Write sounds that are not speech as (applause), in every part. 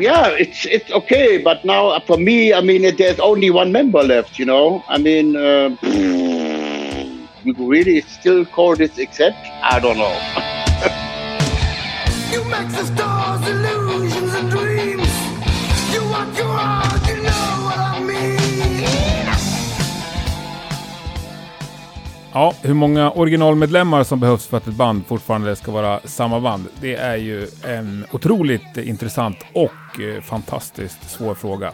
yeah, it's it's okay. But now for me, I mean, there's only one member left. You know, I mean, uh, you really still call this accept? I don't know. (laughs) Ja, hur många originalmedlemmar som behövs för att ett band fortfarande ska vara samma band? Det är ju en otroligt intressant och eh, fantastiskt svår fråga.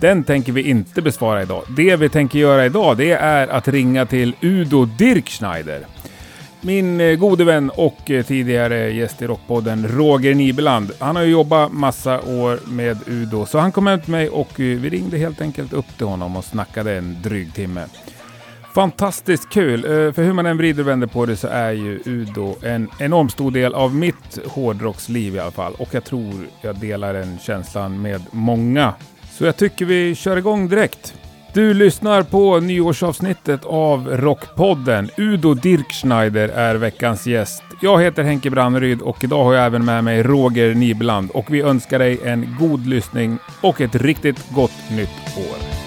Den tänker vi inte besvara idag. Det vi tänker göra idag, det är att ringa till Udo Dirkschneider. Min eh, gode vän och eh, tidigare gäst i Rockpodden, Roger Nibeland. Han har ju jobbat massa år med Udo, så han kom hem till mig och eh, vi ringde helt enkelt upp till honom och snackade en dryg timme. Fantastiskt kul! Eh, för hur man än vrider och vänder på det så är ju Udo en enormt stor del av mitt hårdrocksliv i alla fall. Och jag tror jag delar den känslan med många så jag tycker vi kör igång direkt. Du lyssnar på nyårsavsnittet av Rockpodden. Udo Dirkschneider är veckans gäst. Jag heter Henke Branneryd och idag har jag även med mig Roger Nibeland och vi önskar dig en god lyssning och ett riktigt gott nytt år.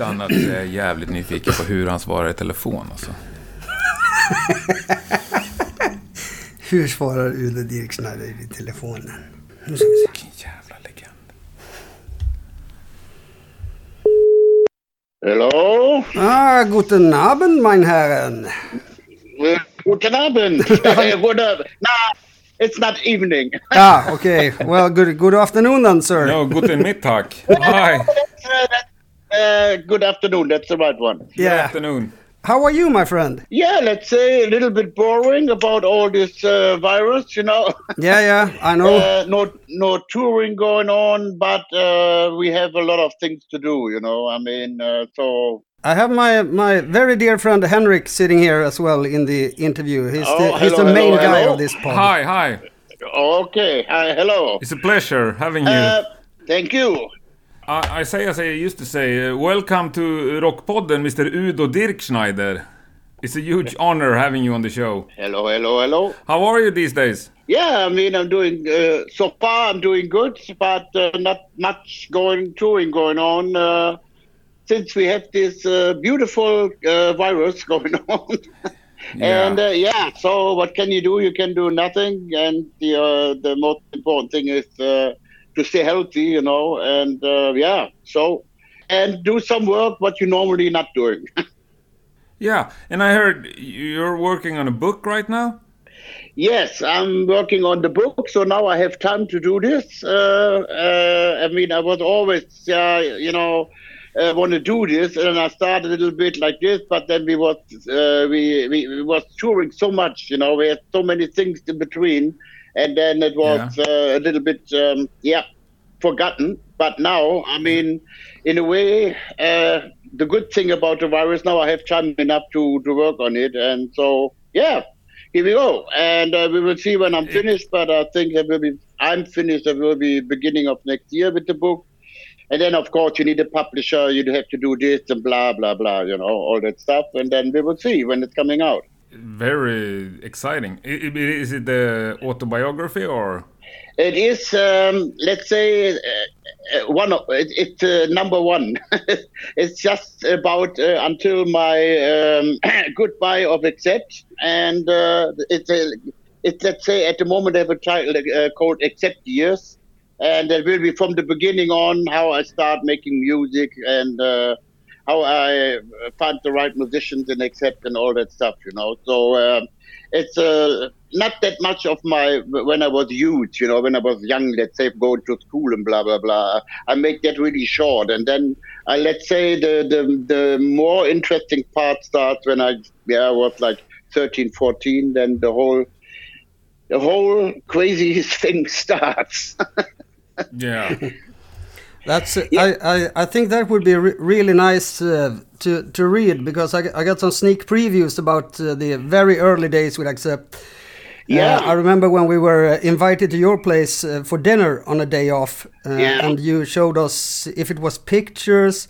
Inte annat är jag jävligt nyfiken på hur han svarar i telefon. Alltså. hur svarar Udo Dirksneider i telefonen? Nu ska vi se. Vilken jävla legend. Hello? Ah, guten Abend, mein Herren. Guten Abend. (laughs) good, uh, nah, it's not evening. ah, okay. Well, good, good afternoon then, sir. No, guten Mittag. Hi. (laughs) Uh, good afternoon. That's the right one. Yeah. Good afternoon. How are you, my friend? Yeah, let's say a little bit boring about all this uh, virus, you know. (laughs) Yeah, yeah, I know. Uh, no, no touring going on, but uh, we have a lot of things to do, you know. I mean, uh, so. I have my my very dear friend Henrik sitting here as well in the interview. He's oh, the, hello, he's the main hello, guy hello. of this pod. Hi, hi. Okay, hi, hello. It's a pleasure having you. Uh, thank you. I, I say as I used to say, uh, welcome to Rockpodden, Mr. Udo Dirkschneider. It's a huge honor having you on the show. Hello, hello, hello. How are you these days? Yeah, I mean, I'm doing uh, so far. I'm doing good, but uh, not much going touring going on uh, since we have this uh, beautiful uh, virus (laughs) going on. yeah. And uh, yeah, so what can you do? You can do nothing, and the the most important thing is to stay healthy, you know, and uh, yeah, so and do some work what you're normally not doing. (laughs) yeah, and I heard you're working on a book right now. Yes, I'm working on the book, so now I have time to do this. Uh, uh, I mean, I was always, uh, you know, uh, want to do this, and I started a little bit like this, but then we was uh, we, we, we was touring so much, you know, we had so many things in between and then it was yeah. uh, a little bit um, yeah forgotten. But now, I mean, in a way, uh, the good thing about the virus now, I have time enough to to work on it, and so yeah. Here we go, and uh, we will see when I'm finished. But I think it will be. I'm finished. It will be beginning of next year with the book, and then of course you need a publisher. You have to do this and blah blah blah. You know all that stuff, and then we will see when it's coming out very exciting. Is it the autobiography or? It is. Um, let's say uh, uh one of it, it's uh, number one. (laughs) it's just about uh, until my um, (coughs) goodbye of accept, and uh, it's a. It's let's say at the moment I have a title uh, called Accept Years, and it will be from the beginning on how I start making music and how I find the right musicians and accept and all that stuff, you know. So um, it's uh, not that much of my when I was youth, you know, when I was young, let's say going to school and blah blah blah. I make that really short, and then I let's say the the the more interesting part starts when I yeah I was like 13, 14. Then the whole the whole crazy (laughs) thing starts. (laughs) yeah. That's yeah. I, I I think that would be re really nice uh, to to read because I I got some sneak previews about uh, the very early days with Accept. Yeah, uh, I remember when we were uh, invited to your place uh, for dinner on a day off, uh, yeah. and you showed us if it was pictures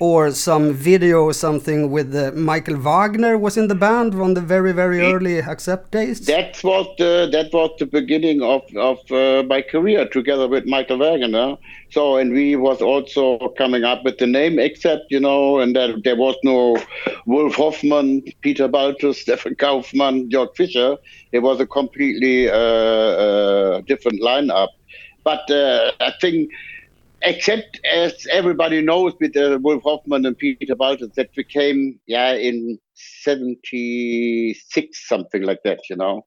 or some video or something with uh, Michael Wagner was in the band on the very very early Accept days. That was the that was the beginning of of uh, my career together with Michael Wagner. So and we was also coming up with the name Accept, you know, and there, there was no Wolf Hoffmann, Peter Baltes, (laughs) Stefan Kaufmann, Jörg Fischer. It was a completely uh, uh different lineup. But uh, I think Accept as everybody knows with uh, Wolf Hoffmann and Peter Baltes, that became yeah in 76 something like that you know.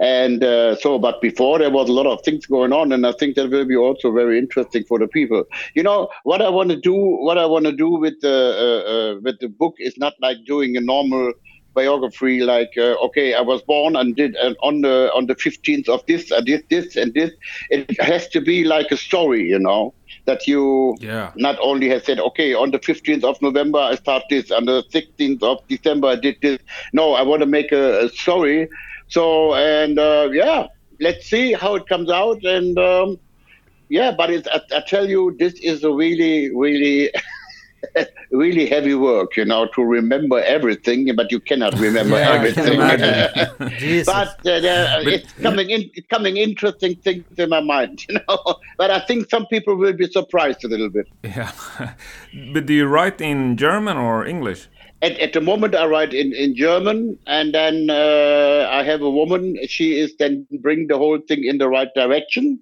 And uh, so but before there was a lot of things going on and i think that will be also very interesting for the people. You know what i want to do what i want to do with the uh, uh, with the book is not like doing a normal biography like uh, okay i was born and did and on the on the 15th of this i did this and this. It has to be like a story you know that you yeah. not only have said, okay, on the 15th of November I start this, on the 16th of December I did this. No, I want to make a, a story. So and uh, yeah, let's see how it comes out. And um, yeah, but it's, I, I tell you, this is a really, really (laughs) (laughs) really heavy work, you know, to remember everything, but you cannot remember yeah, everything. (laughs) but uh, it's coming in, it's coming interesting things in my mind, (laughs) you know. But I think some people will be surprised a little bit. Yeah, but do you write in German or English? At, at the moment, I write in, in German, and then uh, I have a woman. She is then bring the whole thing in the right direction.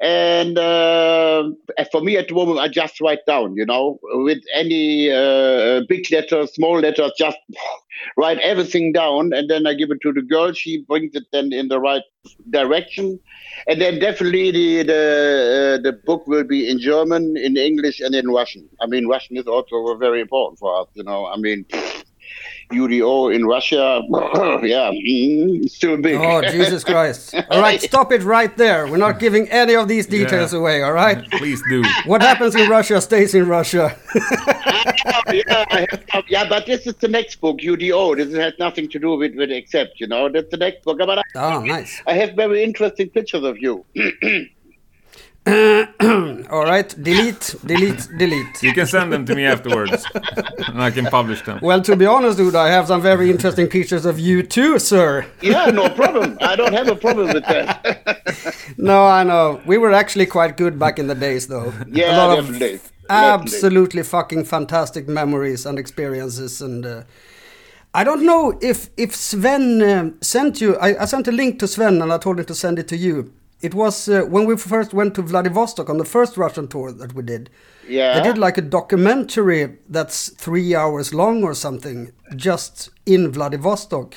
And uh, for me at the moment, I just write down, you know, with any uh, big letters, small letters, just write everything down. And then I give it to the girl. She brings it then in the right direction. And then definitely the the, uh, the book will be in German, in English, and in Russian. I mean, Russian is also very important for us, you know. I mean, UDO in Russia, (clears throat) yeah, mm, still big. Oh, Jesus Christ. All right, (laughs) stop it right there. We're not giving any of these details yeah. away, all right? (laughs) Please do. What happens in Russia stays in Russia. (laughs) yeah, yeah, but this is the next book, UDO. This has nothing to do with, with Accept, you know. That's the next book. But I, oh, nice. I have very interesting pictures of you. (clears throat) (coughs) All right, delete, delete, delete. You can send them to me afterwards, and I can publish them. Well, to be honest, dude, I have some very interesting pictures of you too, sir. Yeah, no problem. I don't have a problem with that. (laughs) no, I know. We were actually quite good back in the days, though. Yeah, a lot definitely. Of absolutely fucking fantastic memories and experiences, and. Uh, I don't know if if Sven uh, sent you. I, I sent a link to Sven and I told him to send it to you. It was uh, when we first went to Vladivostok on the first Russian tour that we did. Yeah. They did like a documentary that's three hours long or something, just in Vladivostok.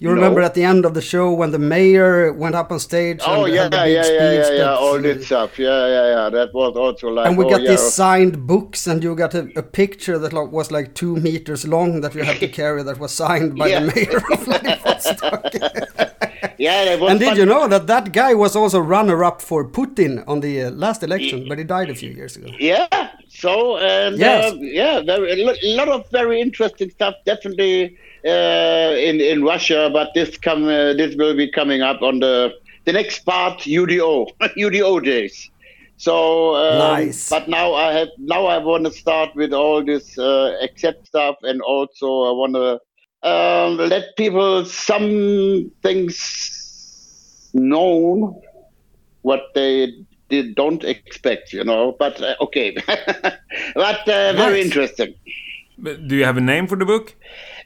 You no. remember at the end of the show when the mayor went up on stage? Oh yeah, yeah, yeah, yeah, yeah, all this stuff. Yeah, yeah, yeah. That was also like. And we oh, got yeah. these signed books, and you got a, a picture that was like two meters long that you had to (laughs) carry that was signed by the mayor of Vladivostok. (laughs) yeah, and did you know that that guy was also runner-up for Putin on the uh, last election, but he died a few years ago. Yeah. So and yes. uh, yeah, very, a lot of very interesting stuff. Definitely uh, in in Russia, but this come uh, this will be coming up on the the next part UDO UDO (laughs) days. So um, nice. But now I have now I want to start with all this uh, accept stuff, and also I want to um, let people some things known what they did, don't expect, you know. But uh, okay, (laughs) but uh, very interesting. But do you have a name for the book?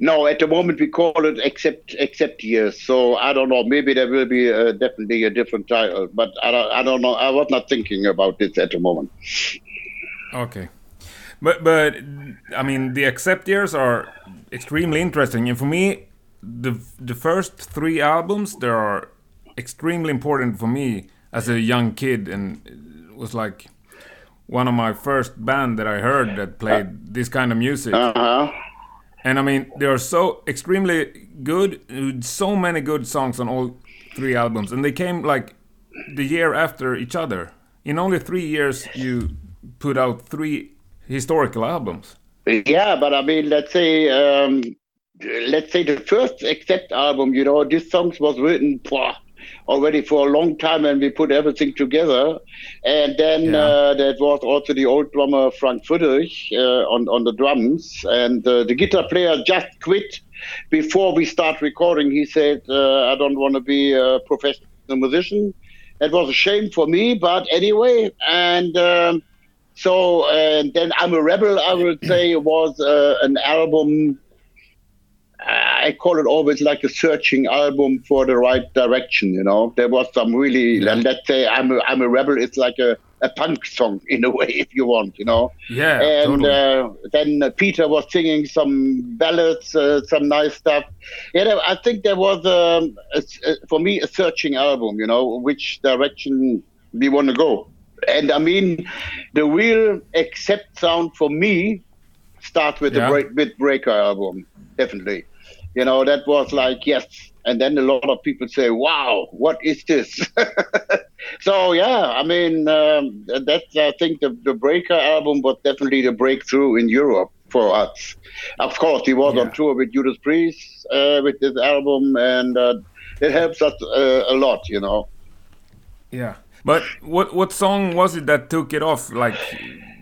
No, at the moment we call it "Accept Accept Years." So I don't know. Maybe there will be uh, definitely a different title, but I don't, I don't know. I was not thinking about this at the moment. Okay, but but I mean the accept years are extremely interesting, and for me, the the first three albums they are extremely important for me as a young kid, and it was like one of my first band that I heard that played this kind of music. Uh-huh. And I mean, they are so extremely good, so many good songs on all three albums, and they came like the year after each other. In only three years, you put out three historical albums. Yeah, but I mean, let's say, um, let's say the first Accept album, you know, this songs was written already for a long time, and we put everything together. And then yeah. uh, that was also the old drummer Frank Friedrich uh, on on the drums, and uh, the guitar player just quit before we start recording. He said, uh, "I don't want to be a professional musician." It was a shame for me, but anyway, and. Um, so and then I'm a rebel. I would say was uh, an album I call it always like a searching album for the right direction. You know, there was some really, yeah. let's say, I'm a, I'm a rebel. It's like a, a punk song (laughs) in a way, if you want. You know. Yeah. And totally. uh, then Peter was singing some ballads, uh, some nice stuff. Yeah, I think there was um, a, a, for me a searching album. You know, which direction we want to go. And I mean, the real accept sound for me starts with yeah. the break, with Breaker album, definitely. You know, that was like, yes. And then a lot of people say, wow, what is this? (laughs) so, yeah, I mean, um, that's, I think the, the Breaker album was definitely the breakthrough in Europe for us. Of course, he was yeah. on tour with Judas Priest uh, with this album, and uh, it helps us uh, a lot, you know. Yeah. But what what song was it that took it off, like,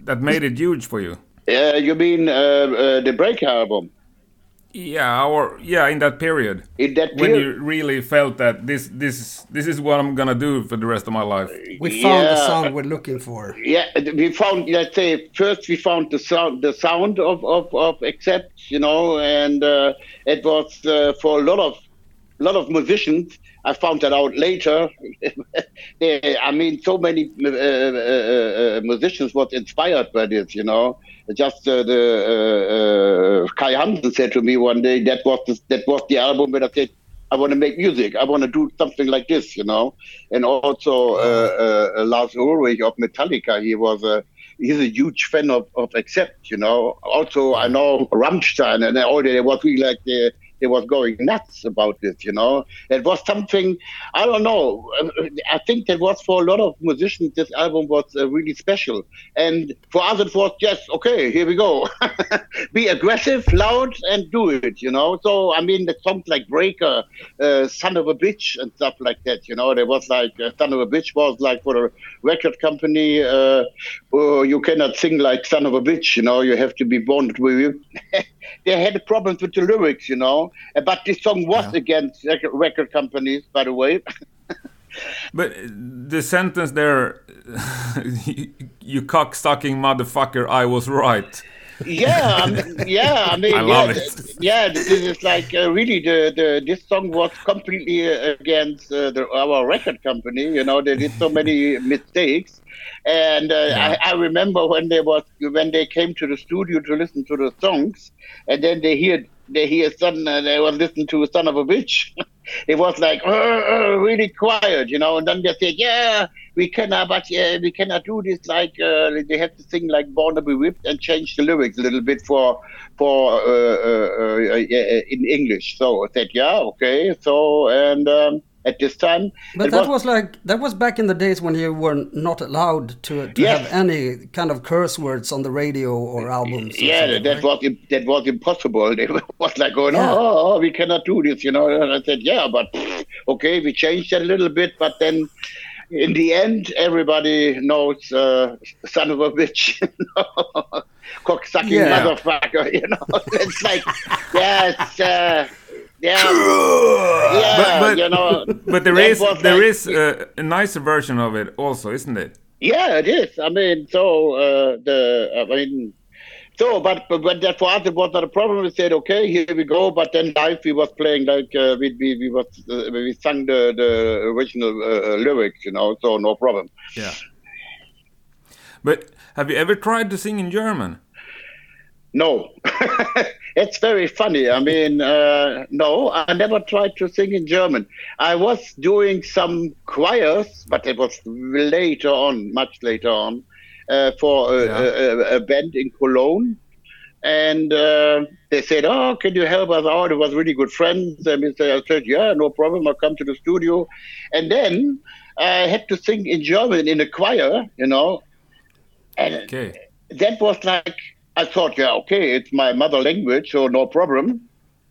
that made it huge for you? Yeah, you mean uh, uh, the Break album? Yeah, or yeah, in that period. In that period, when you really felt that this this this is what I'm gonna do for the rest of my life. We found yeah. the sound we're looking for. Yeah, we found. Let's say first we found the sound, the sound of of, of accept, you know, and uh, it was uh, for a lot of lot of musicians. I found that out later. (laughs) I mean, so many uh, uh, uh, musicians was inspired by this, you know just uh, the uh, uh, Kai Hansen said to me one day that was the, that was the album where I said I want to make music. I want to do something like this, you know. And also uh, uh, Lars Ulrich of Metallica, he was a he's a huge fan of, of Accept, you know. Also, I know Rammstein, and all they was really like the they was going nuts about this, you know. It was something, I don't know. I think that was for a lot of musicians, this album was uh, really special. And for us, it was just, okay, here we go. (laughs) Be aggressive, loud, and do it, you know. So, I mean, the songs like Breaker, uh, Son of a Bitch, and stuff like that, you know. There was like, uh, Son of a Bitch was like for a record company, uh, oh, you cannot sing like Son of a Bitch, you know. You have to be born with (laughs) they had problems with the lyrics, you know. Uh, but this song was yeah. against record companies, by the way. (laughs) but the sentence there, (laughs) you cock-sucking motherfucker, I was right. Yeah, I mean, yeah. I mean, I yeah, it. yeah. This is like uh, really the, the this song was completely against uh, the, our record company. You know, they did so (laughs) many mistakes, and uh, yeah. I, I, remember when they was when they came to the studio to listen to the songs, and then they hear they hear son uh, they was listening to son of a bitch. (laughs) it was like uh, uh, really quiet, you know. And then they said, "Yeah, we cannot, but uh, we cannot do this." Like uh, they have to sing like "Born to Be Whipped" and change the lyrics a little bit for for uh, in English. So I said, "Yeah, okay." So and. Um, at this time. But that was, was, like that was back in the days when you were not allowed to, to yes. have any kind of curse words on the radio or albums. Or yeah, that right? was that was impossible. (laughs) They was like going, yeah. oh, oh, we cannot do this, you know. And I said, yeah, but okay, we changed that a little bit, but then. In the end, everybody knows uh, son of a bitch, (laughs) cocksucking yeah. motherfucker. You know, (laughs) it's like, yeah, it's, uh, yeah, (laughs) yeah, but, but, you know, but there is there like, is a, a, nicer version of it also, isn't it? Yeah, it is. I mean, so uh, the I mean, so but but, but that for us it was not a problem. We said, okay, here we go. But then live we was playing like uh, we we we was uh, we sang the the original uh, lyrics, you know, so no problem. Yeah. But have you ever tried to sing in German? No. (laughs) it's very funny. I mean, uh, no, I never tried to sing in German. I was doing some choirs, but it was later on, much later on, uh, for a, yeah. a, a, band in Cologne. And uh, they said, "Oh, can you help us out?" It was really good friends, and I said, "Yeah, no problem. I'll come to the studio." And then I had to sing in German in a choir, you know, And Okay. that was like I thought, yeah, okay, it's my mother language, so no problem.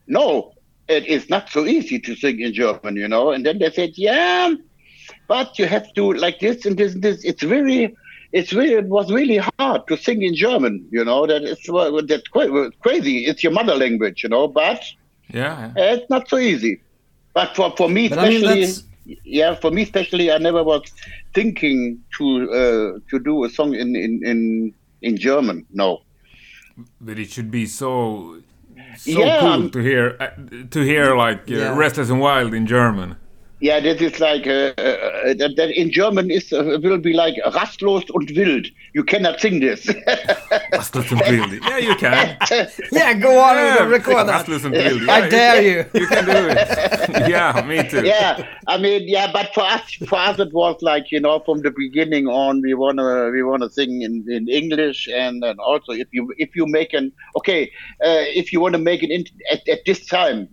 No, it is not so easy to sing in German, you know. And then they said, yeah, but you have to like this and this and this. It's very, it's really, it was really hard to sing in German, you know. That is well, that's quite crazy. It's your mother language, you know, but Yeah. yeah. it's not so easy. But for for me, But I mean, especially, yeah, for me especially, I never was thinking to uh, to do a song in in in in German. No. But it should be so so Yeah, cool um, to hear uh, to hear like uh, Yeah. Restless and Wild in German. Yeah, this is like uh, uh, that, that in German is uh, will be like rastlos und wild. You cannot sing this. (laughs) Restless and Wild. Yeah, you can. (laughs) Yeah, go on Yeah, and record that. Restless and Wild. I dare you. You can do it. (laughs) yeah, me too. yeah, I mean, yeah, but for us, for us, it was like you know, from the beginning on, we wanna we wanna sing in, in English, and, and also if you if you make an okay, uh, if you want to make it in, at, at this time,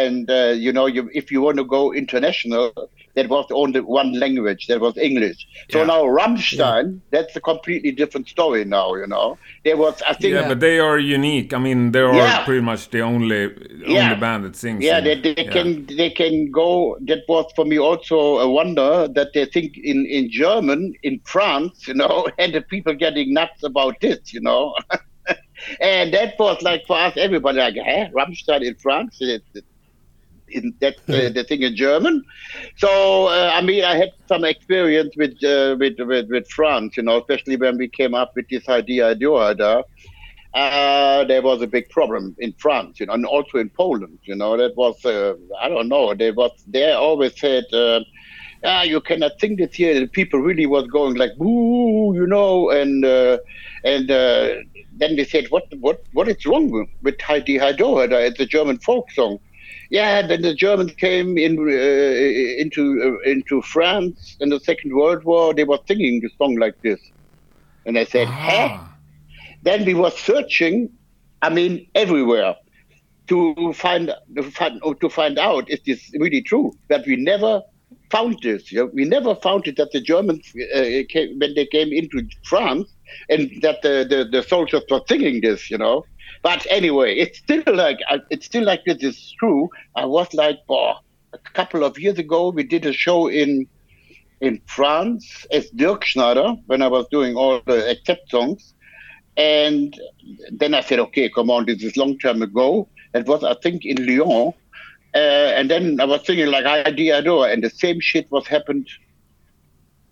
and uh, you know, you if you want to go international, that was only one language, that was English. So Yeah. now Rammstein, that's a completely different story now. You know, there was I think Yeah, but they are unique. I mean, they are Yeah. pretty much the only Yeah. only band that sings. Yeah, they, they yeah. can they can go. That was for me also a wonder that they think in in German in France, you know, (laughs) and the people getting nuts about this, you know. (laughs) and that was like for us, everybody like, hey, Rammstein in France, it, it, in that uh, the thing in German. So uh, I mean, I had some experience with, uh, with with with France, you know, especially when we came up with this idea, idea, uh, there was a big problem in France, you know, and also in Poland. You know, that was uh, I don't know. They was they always said. Uh, Ah, you cannot think this here. The people really was going like, boo, you know, and uh, and uh, then they said, what what what is wrong with, Heidi Heido Heida? It's a German folk song. Yeah, then the Germans came in uh, into uh, into France in the Second World War. They were singing the song like this, and I said, huh? Ah. then we were searching i mean everywhere to find to find, to find out is this really true that we never found this you know? we never found it that the germans uh, came, when they came into france and that the, the, the soldiers were singing this you know but anyway it's still like uh, it's still like this is true i was like boah, a couple of years ago we did a show in in france as Dirkschneider when i was doing all the accept songs and then I said, okay, come on, this is long time ago. It was, I think, in Lyon. Uh, and then I was thinking like idea adore, and the same shit was happened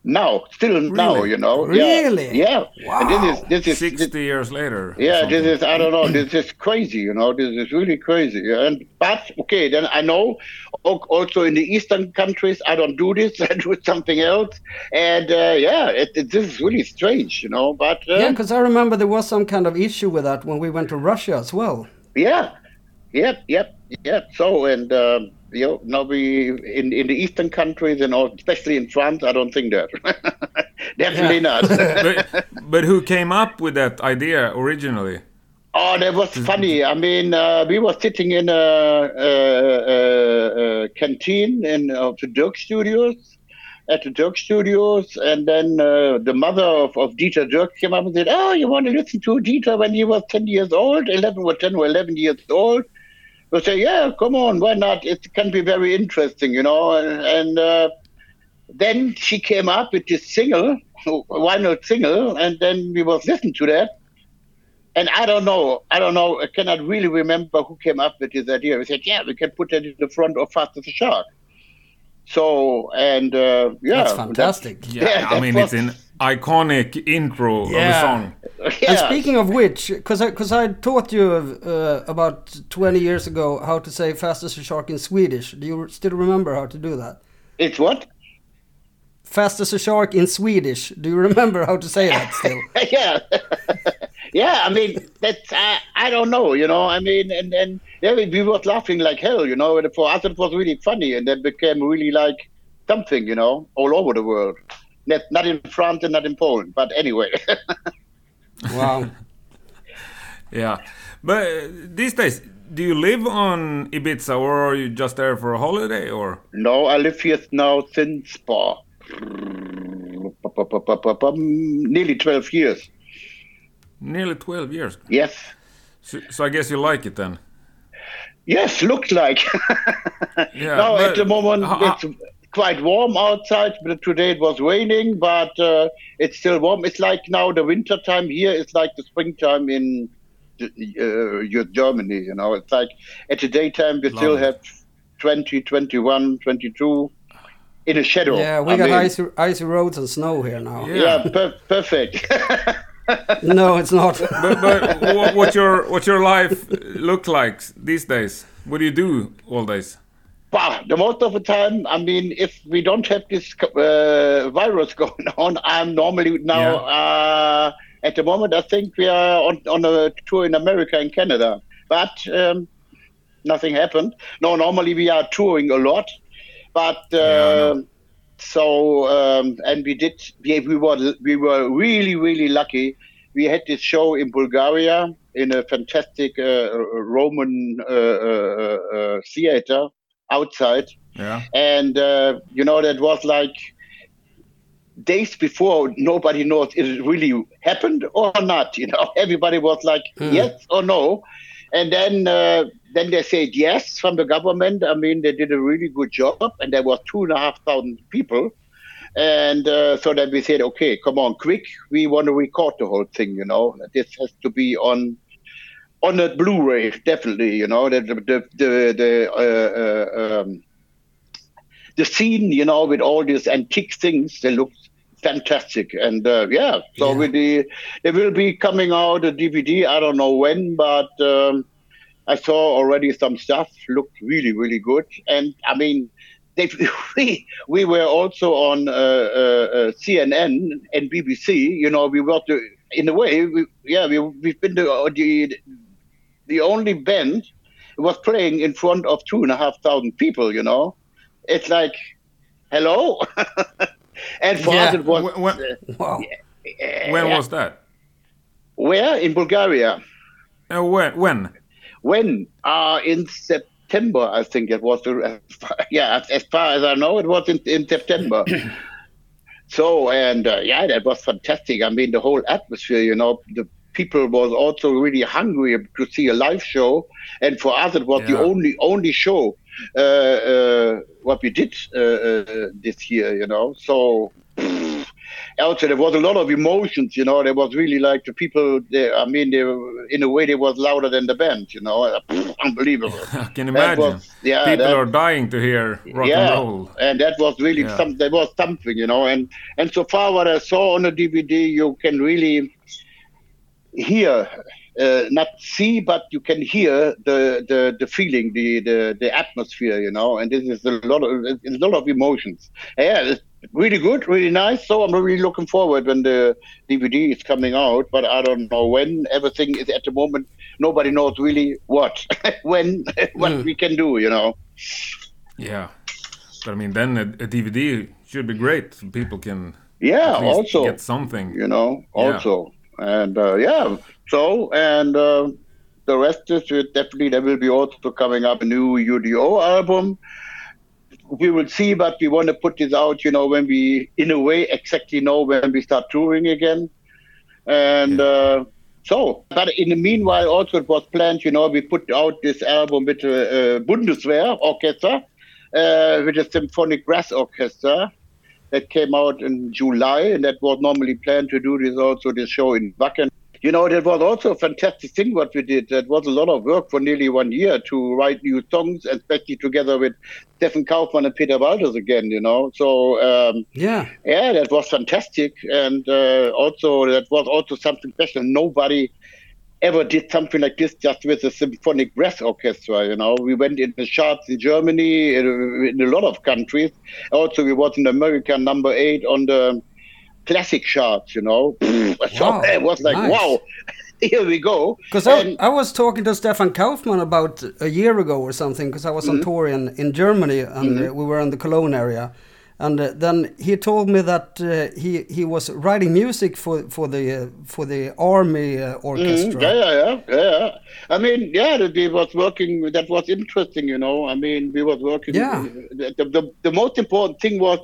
now, still now, you know. Really? Yeah. yeah. Wow. And this is this is Sixty years later. yeah, this is I don't know. This is crazy, you know. This is really crazy. And but okay, then I know. Also in the eastern countries, I don't do this. (laughs) I do something else. And uh, yeah, it, it, this is really strange, you know. But uh, Yeah, because I remember there was some kind of issue with that when we went to Russia as well. Yeah, yep, yep, yep. So and um, you know, now we in in the eastern countries and all, especially in France, I don't think that. (laughs) Definitely not. (laughs) but, but who came up with that idea originally? oh, that was funny. I mean, uh, we were sitting in a, a, a, a canteen in uh, the Dierks Studios. At the Dierks Studios, and then uh, the mother of, of Dieter Dierks came up and said, "Oh, you want to listen to Dieter when he was ten years old, eleven or ten or eleven years old?" We say, yeah, come on, why not? It can be very interesting, you know. And, and uh, then she came up with this single, (laughs) why not single? And then we was listening to that. And I don't know, I don't know, I cannot really remember who came up with this idea. We said, yeah, we can put that in the front of Fast as a Shark. So, and uh, yeah. That's fantastic. Yeah, Yeah, I (laughs) that mean was- it's an iconic intro of a Yeah. song. yeah. (laughs) And speaking of which, because I, cause I taught you uh, about 20 years ago how to say fast as a shark in Swedish. Do you still remember how to do that? it's what? Fast as a shark in Swedish. Do you remember how to say that still? (laughs) yeah, (laughs) yeah. I mean, that's I, I don't know, you know. I mean, and and yeah, we, we was laughing like hell, you know. And for us, it was really funny, and that became really like something, you know, all over the world. Not, not in France and not in Poland, but anyway. (laughs) Wow. Yeah, but uh, these days, do you live on Ibiza or are you just there for a holiday or? no, I live here now since uh, nearly twelve years. Nearly 12 years. Yes. So, so I guess you like it then. Yes, looks like. (laughs) Yeah, now at the moment ho- it's quite warm outside. But today it was raining, but uh, it's still warm. It's like now the winter time here. It's like the springtime in uh, your Germany. You know, it's like at the daytime we still it. have 20, 21, 22 in a shadow. Yeah, we I got mean, icy, icy roads and snow here now. Yeah. Yeah, per- perfect. (laughs) No, it's not. but, but what, what your what your life look like these days? What do you do all days? The most of the time, I mean, if we don't have this uh, virus (laughs) going on, I'm normally now Yeah. uh, at the moment. I think we are on, on a tour in America and Canada, but um, nothing happened. No, normally we are touring a lot, but uh, know. so um, and we did. We, we were we were really really lucky. We had this show in Bulgaria in a fantastic uh, Roman uh, uh, uh, theater outside. Yeah. and uh, you know that was like days before nobody knows it really happened or not you know. (laughs) Everybody was like yes or no. And then uh, then they said yes from the government. I mean they did a really good job and there was two and a half thousand people. And uh, so then we said okay come on quick. We want to record the whole thing you know. This has to be on on a Blu-ray, definitely. You know, the the the the, the uh, uh, um, the scene, you know, with all these antique things, they look fantastic. And uh, yeah, so Yeah. with the they will be coming out a DVD. I don't know when, but um, I saw already some stuff looked really really good. And I mean. They, (laughs) we we were also on uh, uh, uh, CNN and BBC. You know, we were the, in a way, we, yeah, we we've been the, uh, the the only band was playing in front of two and a half thousand people. You know, it's like, hello, (laughs) and for Yeah. us it was When, when, Wow. when yeah. was that? where in Bulgaria. Uh, when? When? When? Uh, in September, I think it was. the- as far- (laughs) Yeah, as, as far as I know, it was in, in September. (clears throat) so, and uh, yeah, that was fantastic. I mean, the whole atmosphere, you know, the people was also really hungry to see a live show. And for us, it was the only only show uh, uh, what we did uh, uh, this year, you know. So. Also, there was a lot of emotions, you know. There was really like the people. They, I mean, they in a way they was louder than the band, you know. (laughs) Unbelievable. (laughs) I can imagine. was- yeah, People that- are dying to hear rock yeah, and roll. and that was really Yeah. some. There was something, you know. And and so far, what I saw on the DVD, you can really hear, uh, not see, but you can hear the the, the feeling, the, the the atmosphere, you know. And this is a lot of it's a lot of emotions. Yeah, it's really good, really nice. So I'm really looking forward when the DVD is coming out, but I don't know when. Everything is at the moment. Nobody knows really what, (laughs) when, (laughs) what Mm. we can do, you know. Yeah. But I mean, then a, a DVD should be great. People can Yeah, also. get something. you know, Yeah. And uh, yeah, so, and uh, the rest is uh, definitely, there will be also coming up a new UDO album. We will see, but we want to put this out, you know, when we, in a way, exactly know when we start touring again. And uh, so, but in the meanwhile, also it was planned, you know, we put out this album with the uh, Bundeswehr Orchestra, uh, with a symphonic brass orchestra that came out in July, and that was normally planned to do this also this show in Wacken. You know, that was also a fantastic thing what we did. That was a lot of work for nearly one year to write new songs, especially together with Stefan Kaufmann and Peter Baltes again. You know, so um, Yeah. yeah, that was fantastic, and uh, also that was also something special. Nobody ever did something like this just with a symphonic brass orchestra. You know, we went in the charts in Germany, in, in a lot of countries. Also, we was in America number eight on the classic charts. You know, so Wow, it was like nice. wow. (laughs) Here we go. Because I, I was talking to Stefan Kaufmann about a year ago or something, because I was on tour in, in Germany and uh, we were in the Cologne area. And uh, then he told me that uh, he he was writing music for for the uh, for the army uh, orchestra. Mm, yeah, yeah, yeah, yeah. I mean, yeah, that we was working. That was interesting, you know. I mean, we was working. Yeah. The, the, the most important thing was,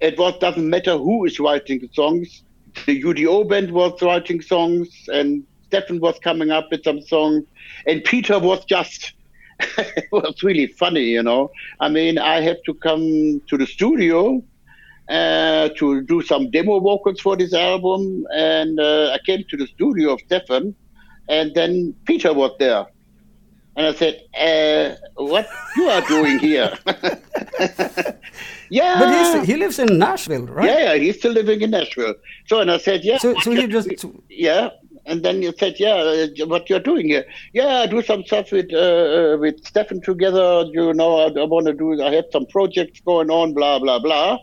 it was doesn't matter who is writing the songs. the UDO band was writing songs, and Stefan was coming up with some songs, and Peter was just. (laughs) it was really funny, you know. I mean, I had to come to the studio uh, to do some demo vocals for this album, and uh, I came to the studio of Stefan, and then Peter was there. And I said, uh, "What you are doing here?" (laughs) yeah, But he lives in Nashville, right? yeah, yeah, he's still living in Nashville. So, and I said, "Yeah." So, so he just yeah. And then you said, "Yeah, uh, what you're doing here?" Yeah, I do some stuff with uh, uh, with Stefan together. You know, I, I want to do. I have some projects going on. Blah blah blah.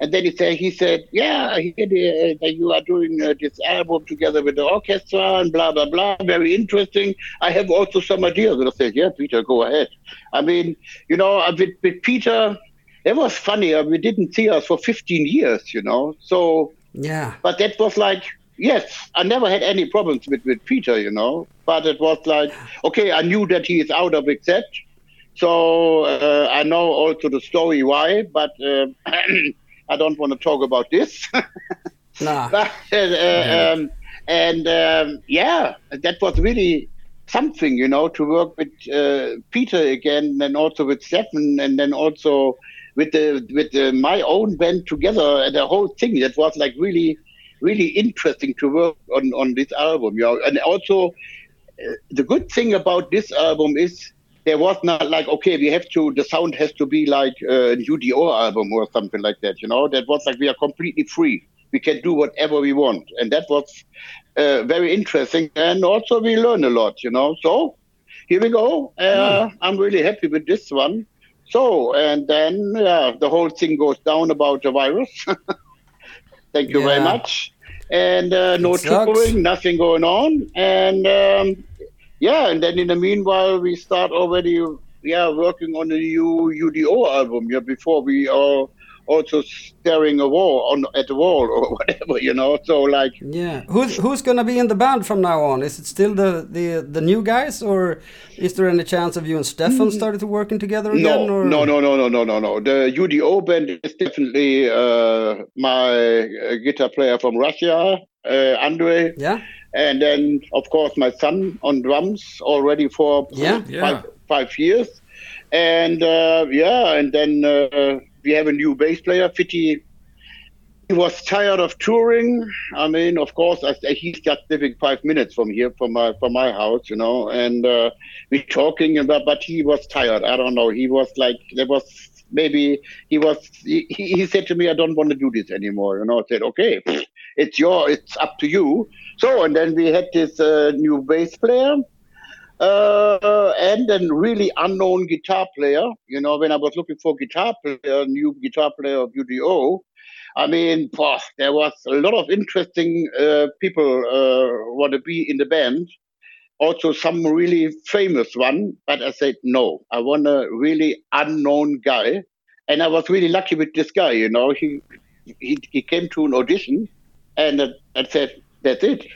And then he said, he said, yeah, I hear the, uh, that you are doing uh, this album together with the orchestra and blah, blah, blah. Very interesting. I have also some ideas. And I said, yeah, Peter, go ahead. I mean, you know, with, with Peter, it was funny. uh, We didn't see us for 15 years, you know. So, yeah. but that was like, yes, I never had any problems with, with Peter, you know. But it was like, okay, I knew that he is out of accept. So uh, I know also the story why, but uh, (clears throat) I don't want to talk about this. (laughs) Nah. But, uh, um, and um, yeah, that was really something, you know, to work with uh, Peter again, and also with Stefan, and then also with the with the, my own band together, and the whole thing. That was like really, really interesting to work on on this album, you know. And also, uh, the good thing about this album is there was not like okay we have to the sound has to be like a UDO album or something like that you know? That was like we are completely free. We can do whatever we want. And that was uh, very interesting. And also we learn a lot you know? So here we go. Uh, i'm really happy with this one. So and then yeah the whole thing goes down about the virus (laughs) thank you very much. And uh, no It nothing going on. And um, yeah, and then in the meanwhile, we start already, yeah, working on a new UDO album. Yeah, before we are also staring a wall on at the wall or (laughs) whatever, you know. So like, Yeah. Who's who's gonna be in the band from now on? Is it still the the the new guys, or is there any chance of you and Stefan started to working together again? Mm. no, or? no, no, no, no, no, no, no. The UDO band is definitely uh, my uh, guitar player from Russia, uh, Andre, Yeah. and then of course my son on drums already for Yeah. Yeah. five, five years and uh, yeah and then uh, we have a new bass player Fitty. He was tired of touring. I mean of course I, he's just living five minutes from here from my from my house you know and uh, we talking about but he was tired. I don't know. He was like there was maybe he was he, he said to me i don't want to do this anymore you know. I said okay it's your it's up to you. So and then we had this uh, new bass player uh, and then really unknown guitar player. You know, when I was looking for guitar player, new guitar player of UDO, I mean, pah, there was a lot of interesting uh, people uh, want to be in the band. Also, some really famous one, but I said no. I want a really unknown guy, and I was really lucky with this guy. You know, he he, he came to an audition, and uh, I said that's it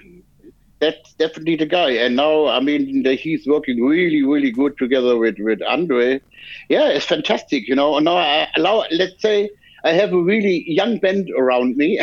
that's definitely the guy. And now, I mean, the, he's working really, really good together with with Andre. Yeah, it's fantastic. You know, and now I allow. Let's say I have a really young band around me.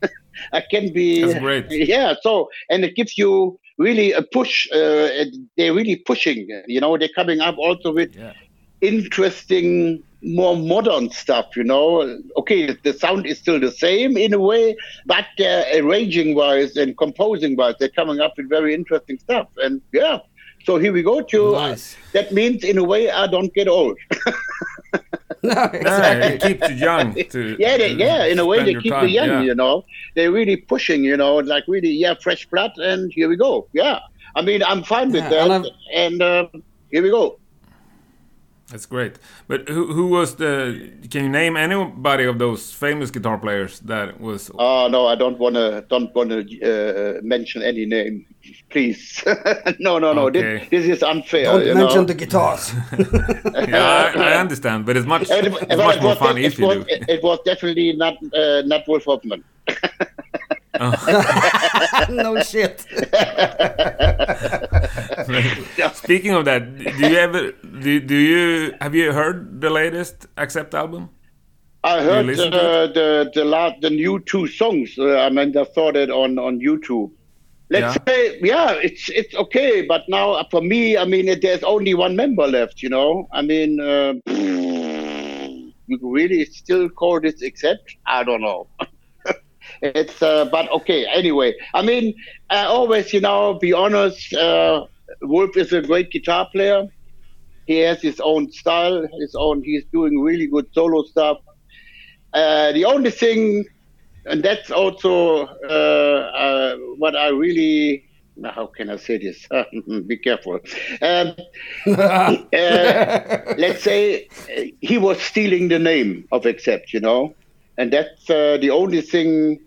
(laughs) I can be. That's great. Yeah. So, and it gives you really a push. Uh, they're really pushing. You know, they're coming up also with Yeah. interesting, more modern stuff. You know, okay, the sound is still the same in a way, but uh, arranging wise and composing wise, they're coming up with very interesting stuff. And yeah, so here we go. To Nice. that means in a way I don't get old. (laughs) no, Yeah, exactly. it keeps you young. To, (laughs) yeah, they, to yeah, in a way they keep time, you young. yeah. You know, they're really pushing. You know, like really, yeah, fresh blood, and here we go. Yeah, I mean, I'm fine with Yeah, that, and and, uh, here we go. That's great. But who, who was the? Can you name anybody of those famous guitar players that was? Oh no, I don't want to don't want to uh, mention any name, please. (laughs) no, no, no. Okay. This, this is unfair. Don't you mention know? the guitars. (laughs) yeah, I, I understand, but it's much And it's much more was fun if it you was, do. It, it was definitely not uh, not Wolf Hoffmann. (laughs) (laughs) no shit. (laughs) Speaking of that, do you ever do, do you have you heard the latest Accept album? I heard uh, the the last the new two songs. Uh, I mean, I saw that on on YouTube. Let's yeah. say, yeah, it's it's okay. But now, uh, for me, I mean, it, there's only one member left. You know, I mean, uh, (sniffs) you really still call this accept? I don't know. (laughs) it's uh, but okay. Anyway, I mean, I always, you know, be honest. Uh, Wolf is a great guitar player. He has his own style, his own. He's doing really good solo stuff uh, the only thing, and that's also uh, uh, what I really how can I say this? (laughs) Be careful. Um, (laughs) uh, let's say he was stealing the name of Accept, you know, and that's uh, the only thing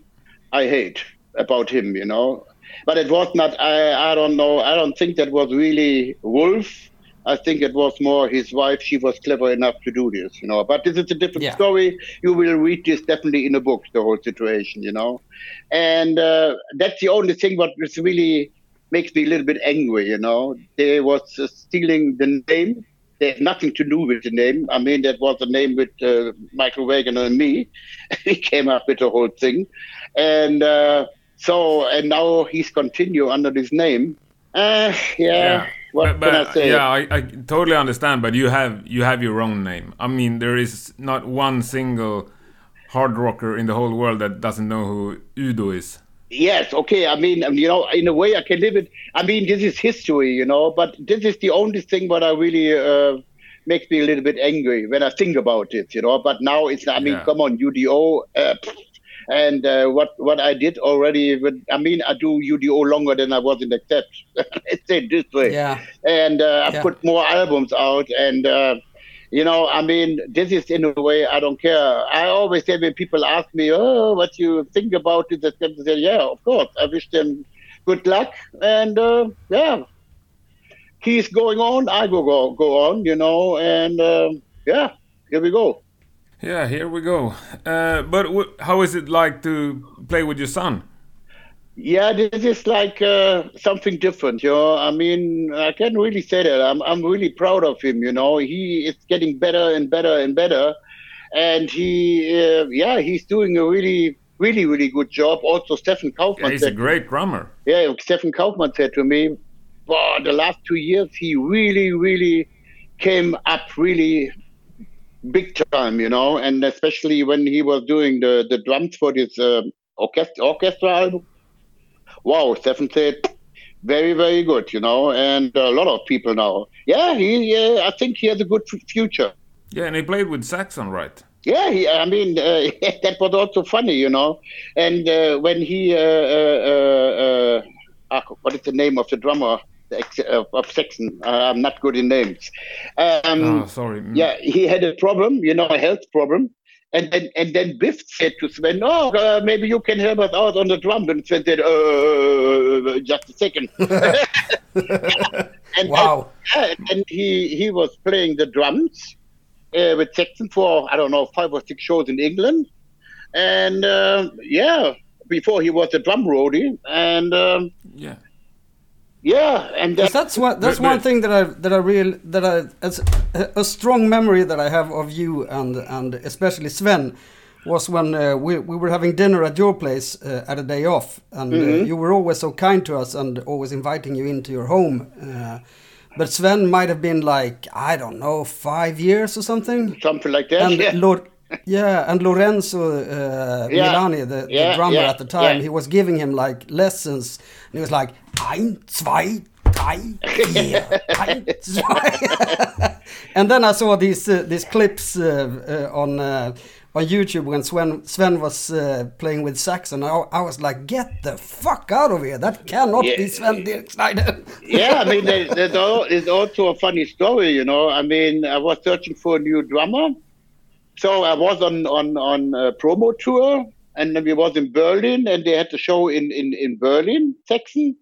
I hate about him, you know. But it was not. I I don't know. I don't think that was really Wolf. I think it was more his wife. She was clever enough to do this, you know. But this is a different yeah. story. You will read this definitely in a book, the whole situation, you know. And uh, that's the only thing what really makes me a little bit angry, you know. They was uh, stealing the name. They had nothing to do with the name. I mean, that was the name with uh, Michael Wagner and me. (laughs) he came up with the whole thing. And uh, so, and now he's continue under this name. Uh, yeah. yeah what but, but, I say? Yeah, I, I, totally understand. But you have you have your own name. I mean, there is not one single hard rocker in the whole world that doesn't know who Udo is. Yes, okay. I mean, you know, in a way, I can live it. I mean, this is history, you know. But this is the only thing what I really uh, makes me a little bit angry when I think about it, you know. But now it's, I mean, yeah. come on, UDO. Uh, and uh, what what I did already, with, I mean, I do UDO longer than I was in Accept. (laughs) Let's say this way. Yeah. And uh, I put more albums out, and uh, you know, I mean, this is in a way I don't care. I always say when people ask me, "Oh, what you think about it?" I say, "Yeah, of course. I wish them good luck, and uh, yeah." He's going on, I go go, go on, you know, and uh, yeah, here we go. Yeah, here we go. Uh, but how is it like to play with your son? Yeah, this is like uh, something different, you know. I mean, I can really say that. I'm I'm really proud of him. You know, he is getting better and better and better, and he, uh, yeah, he's doing a really, really, really good job. Also, Stefan Kaufmann. Yeah, he's a great drummer. Yeah, Stefan Kaufmann said to me, "Wow, the last two years, he really, really came up really big time, you know, and especially when he was doing the, the drums for this uh, orchestra, orchestra album. Wow, Stefan said, very, very good, you know, and a lot of people now. Yeah, he, uh, I think he has a good future. Yeah, and he played with Saxon, right? Yeah, he, I mean, uh, (laughs) that was also funny, you know. And uh, when he, uh, uh, uh, what is the name of the drummer? Of Saxon. Uh, I'm not good in names. Um, oh, sorry. Mm. Yeah, he had a problem, you know, a health problem. And then, and then Biff said to Sven, "Oh, uh, maybe you can help us out on the drum." And Sven said, uh, "Just a second. (laughs) (laughs) and, wow! And, and, he he was playing the drums uh, with Saxon for I don't know five or six shows in England, and uh, yeah, before he was a drum roadie, and um, yeah, yeah, and that, that's what that's one thing that I that I real that I as a strong memory that I have of you and and especially Sven was when uh, we we were having dinner at your place uh, at a day off, and mm -hmm. uh, mm-hmm. you were always so kind to us and always inviting you into your home. Uh, but Sven might have been like I don't know five years or something. Something like that. And yeah. Lord, yeah, and Lorenzo uh, yeah. Milani, the, yeah, the drummer yeah, at the time, he was giving him like lessons. And he was like, ein, zwei, drei, vier, (laughs) ein, zwei. (laughs) and then I saw these uh, these clips uh, uh on uh, on YouTube when Sven Sven was uh, playing with Saxon. I, I, was like, get the fuck out of here! That cannot be Sven Dirkschneider. (laughs) yeah, I mean, there's also a funny story, you know. I mean, I was searching for a new drummer, so I was on on on a promo tour. And then we was in Berlin, and they had the show in, in, in Berlin, Saxon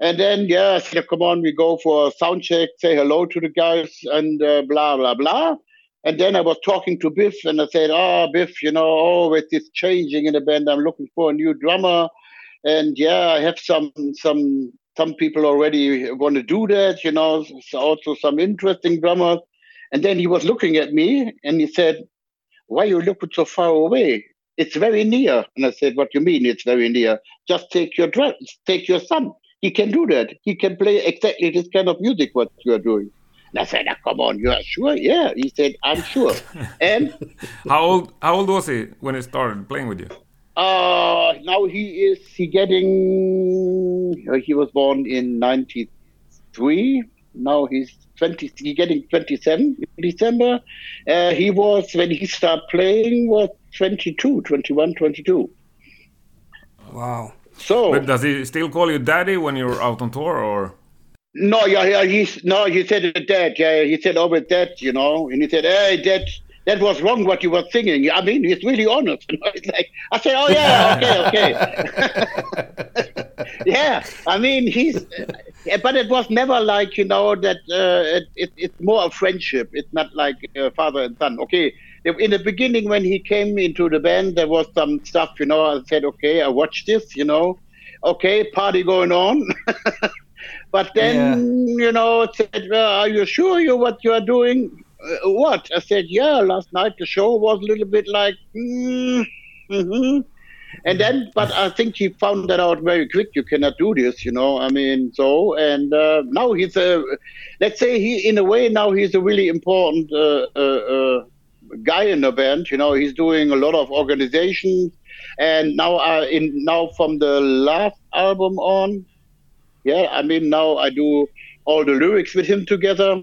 and then, yeah, I said, come on, we go for a sound check, say hello to the guys, and uh, blah, blah, blah. And then I was talking to Biff, and I said, oh, Biff, you know, oh, with this changing in the band, I'm looking for a new drummer. And yeah, I have some, some, some people already want to do that, you know, so also some interesting drummers. And then he was looking at me and he said, why you look so far away? It's very near. And I said, what do you mean it's very near? Just take your dr- take your son. He can do that. He can play exactly this kind of music what you are doing. And I said, oh, come on, you are sure? Yeah. He said, I'm sure. (laughs) and how old how old was he when he started playing with you? Uh, now he is he getting uh, he was born in 93 now he's 20 he getting 27 in december uh, he was when he started playing was 22 21 22 wow so but does he still call you daddy when you're out on tour or no yeah yeah he's no he said dad yeah he said over dad you know and he said hey dad that was wrong what you were singing. I mean, he's really honest. You know? It's like I said, oh yeah, okay, okay. (laughs) (laughs) yeah, I mean, he's, but it was never like you know that uh, it, it, it's more a friendship. It's not like uh, father and son. Okay, in the beginning when he came into the band, there was some stuff. You know, I said, okay, I watched this. You know, okay, party going on. (laughs) but then yeah. you know, it said, well, are you sure you what you are doing? uh, what? I said, yeah, last night the show was a little bit like, mm, mm-hmm. And then, but I think he found that out very quick. You cannot do this, you know. I mean, so and uh, now he's a, let's say he, in a way, now he's a really important uh, uh, uh guy in the band. You know, he's doing a lot of organization, and now uh, in now from the last album on, yeah, I mean now I do all the lyrics with him together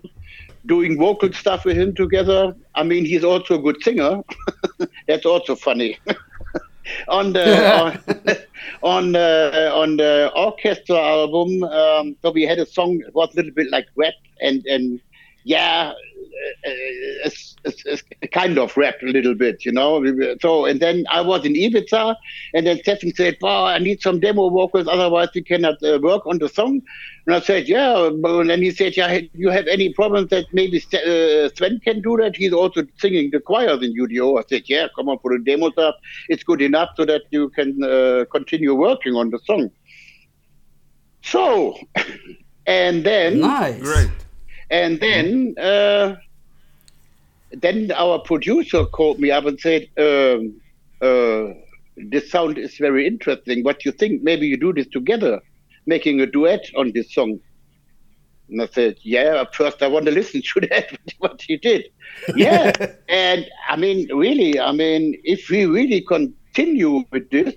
doing vocal stuff with him together. I mean, he's also a good singer. (laughs) That's also funny. (laughs) on the on, (laughs) on, uh, on the orchestra album, um, so we had a song. It was a little bit like rap, and and yeah, it's, it's, it's kind of rap a little bit, you know. So, and then I was in Ibiza, and then Stefan said, "Wow, I need some demo vocals, otherwise we cannot uh, work on the song." And I said, "Yeah," and then he said, "Yeah, you have any problems that maybe uh, Sven can do that? He's also singing the choirs in UDO." I said, "Yeah, come on, put a demo up. It's good enough so that you can uh, continue working on the song." So, (laughs) and then nice, great. And then uh, then our producer called me up and said, um, uh, "This sound is very interesting. What do you think? Maybe you do this together, making a duet on this song." And I said, "Yeah, first I want to (laughs) listen to that. (laughs) what he did, yeah." (laughs) and I mean, really, I mean, if we really continue with this,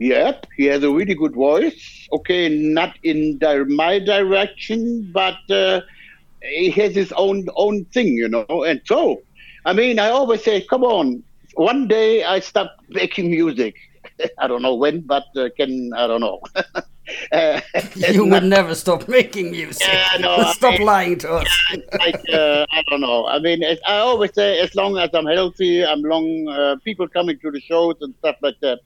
Yep, he has a really good voice. Okay, not in di- my direction, but uh, he has his own own thing, you know. And so, I mean, I always say, come on. One day I stop making music. (laughs) I don't know when, but uh, can I don't know. (laughs) uh, you would not, never stop making music. Yeah, no, stop I lying to us. like uh, I don't know. I mean, I always say, as long as I'm healthy, I'm long. Uh, people coming to the shows and stuff like that.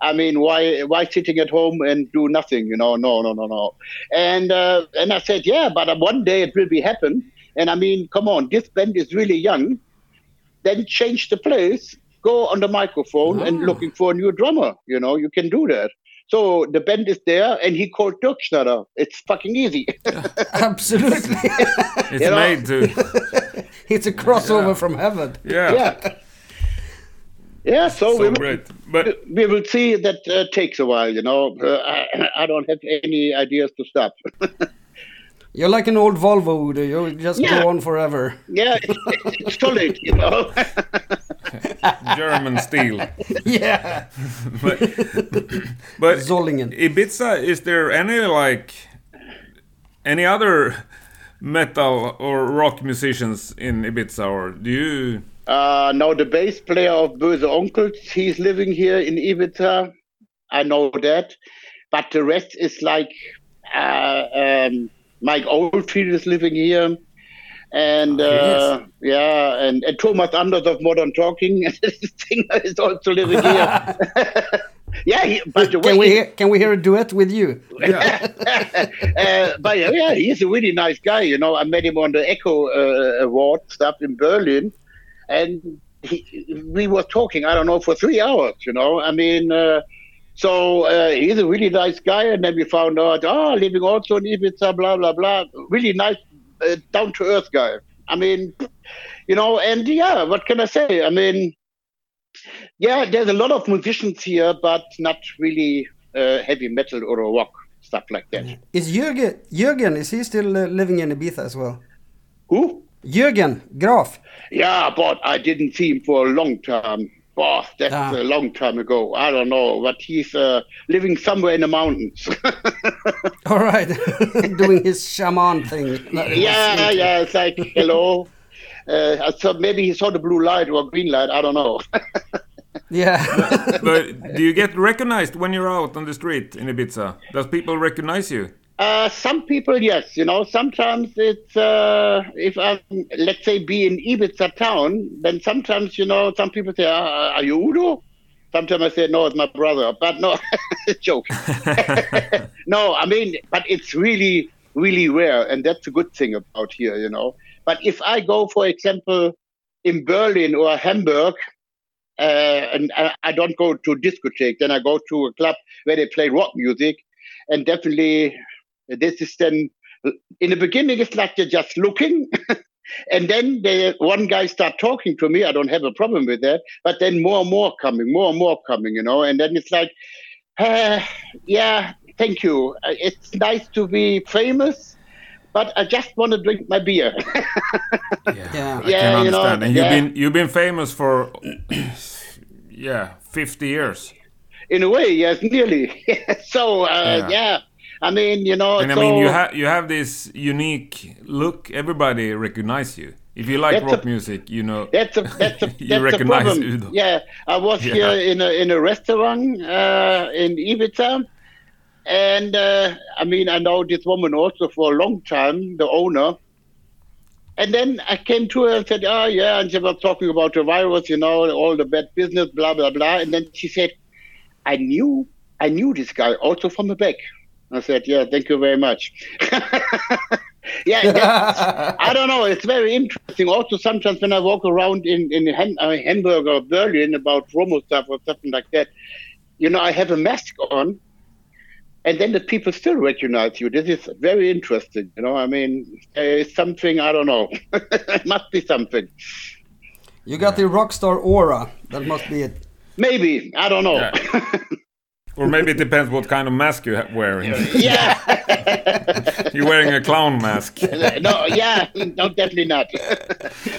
I mean, why why sitting at home and do nothing? You know, no, no, no, no. And uh, and I said, yeah, but one day it will be happen. And I mean, come on, this band is really young. Then change the place go on the microphone and ah. looking for a new drummer. You know, you can do that. So the band is there, and he called Dirkschneider. It's fucking easy. (laughs) (laughs) Absolutely. it's you made to. (laughs) it's a crossover yeah. from heaven. Yeah. Yeah. Yeah, so, so we, great. But we will see that uh, takes a while, you know. Uh, I, I don't have any ideas to stop. You're like an old Volvo, Udo. You just yeah. go on forever. Yeah, it's, it's solid, you know. (laughs) German steel. (laughs) Yeah. (laughs) but, but Solingen. Ibiza, is there any like any other metal or rock musicians in Ibiza, or do you? Uh, no, the bass player of Böhse Onkelz, he's living here in Ibiza. I know that, but the rest is like. Uh, um, Mike Oldfield is living here. And uh, yes. yeah, and, and Thomas Anders of Modern Talking (laughs) is also living here. (laughs) yeah, he, by the can way, we hear, can we hear a duet with you? Yeah. (laughs) uh, but yeah, he's a really nice guy. You know, I met him on the Echo uh, Award stuff in Berlin, and he, we were talking. I don't know for three hours. You know, I mean. Uh, so uh, he's a really nice guy, and then we found out, oh, living also in Ibiza, blah blah blah. Really nice, uh, down to earth guy. I mean, you know, and yeah, what can I say? I mean, Yeah, there's a lot of musicians here, but not really uh, heavy metal or rock stuff like that. Is Jürgen, Jürgen is he still uh, living in Ibiza as well? Who? Jürgen Graf. Yeah, but I didn't see him for a long time. Oh, that's Ah. a long time ago. I don't know, but he's uh, living somewhere in the mountains. (laughs) All right, (laughs) doing his shaman thing. That yeah, yeah. It's like hello. (laughs) Uh, so maybe he saw the blue light or green light. I don't know. yeah. But do you get recognized when you're out on the street in Ibiza? Does people recognize you? Uh, some people, yes. You know, sometimes it's uh, if I'm, let's say, be in Ibiza town, then sometimes you know, some people say, uh, "Are you Udo?" Sometimes I say, "No, it's my brother," but no, (laughs) joke. (laughs) no, I mean, but it's really, really rare, and that's a good thing about here, you know. But if I go, for example, in Berlin or Hamburg, uh, and I, I don't go to discotheque, then I go to a club where they play rock music, and definitely this is then in the beginning it's like they're just looking (laughs) and then the one guy start talking to me i don't have a problem with that but then more and more coming more and more coming you know and then it's like uh, (sighs) yeah thank you Uh, it's nice to be famous but i just want to drink my beer (laughs) Yeah. I Yeah, can you know, understand. and you've yeah. been you've been famous for (clears throat) yeah, 50 years. in a way yes nearly (laughs) so uh, Yeah. yeah. I mean you know And I mean, you have you have this unique look. Everybody recognize you. If you like rock a- music, you know. That's a (laughs) that's a You that's a problem. Udo. Yeah, I was Yeah. here in a in a restaurant uh, in Ibiza, and uh, I mean I know this woman also for a long time, the owner. And then I came to her and said, "Oh yeah," and she was talking about the virus, you know, all the bad business, blah blah blah. And then she said, "I knew I knew this guy also from the back." I said, "Yeah, thank you very much." (laughs) yeah, (laughs) I don't know. It's very interesting. Also, sometimes when I walk around in in Ham- uh, Hamburg or Berlin about Romo stuff or something like that, you know, I have a mask on, and then the people still recognize you. This is very interesting. You know, I mean, there is something I don't know. (laughs) it must be something. You got the rock star aura. That must be it. Maybe I don't know. Yeah. Or maybe it depends what kind of mask you're wearing. yeah. You're wearing a clown mask. no, yeah, no, definitely not.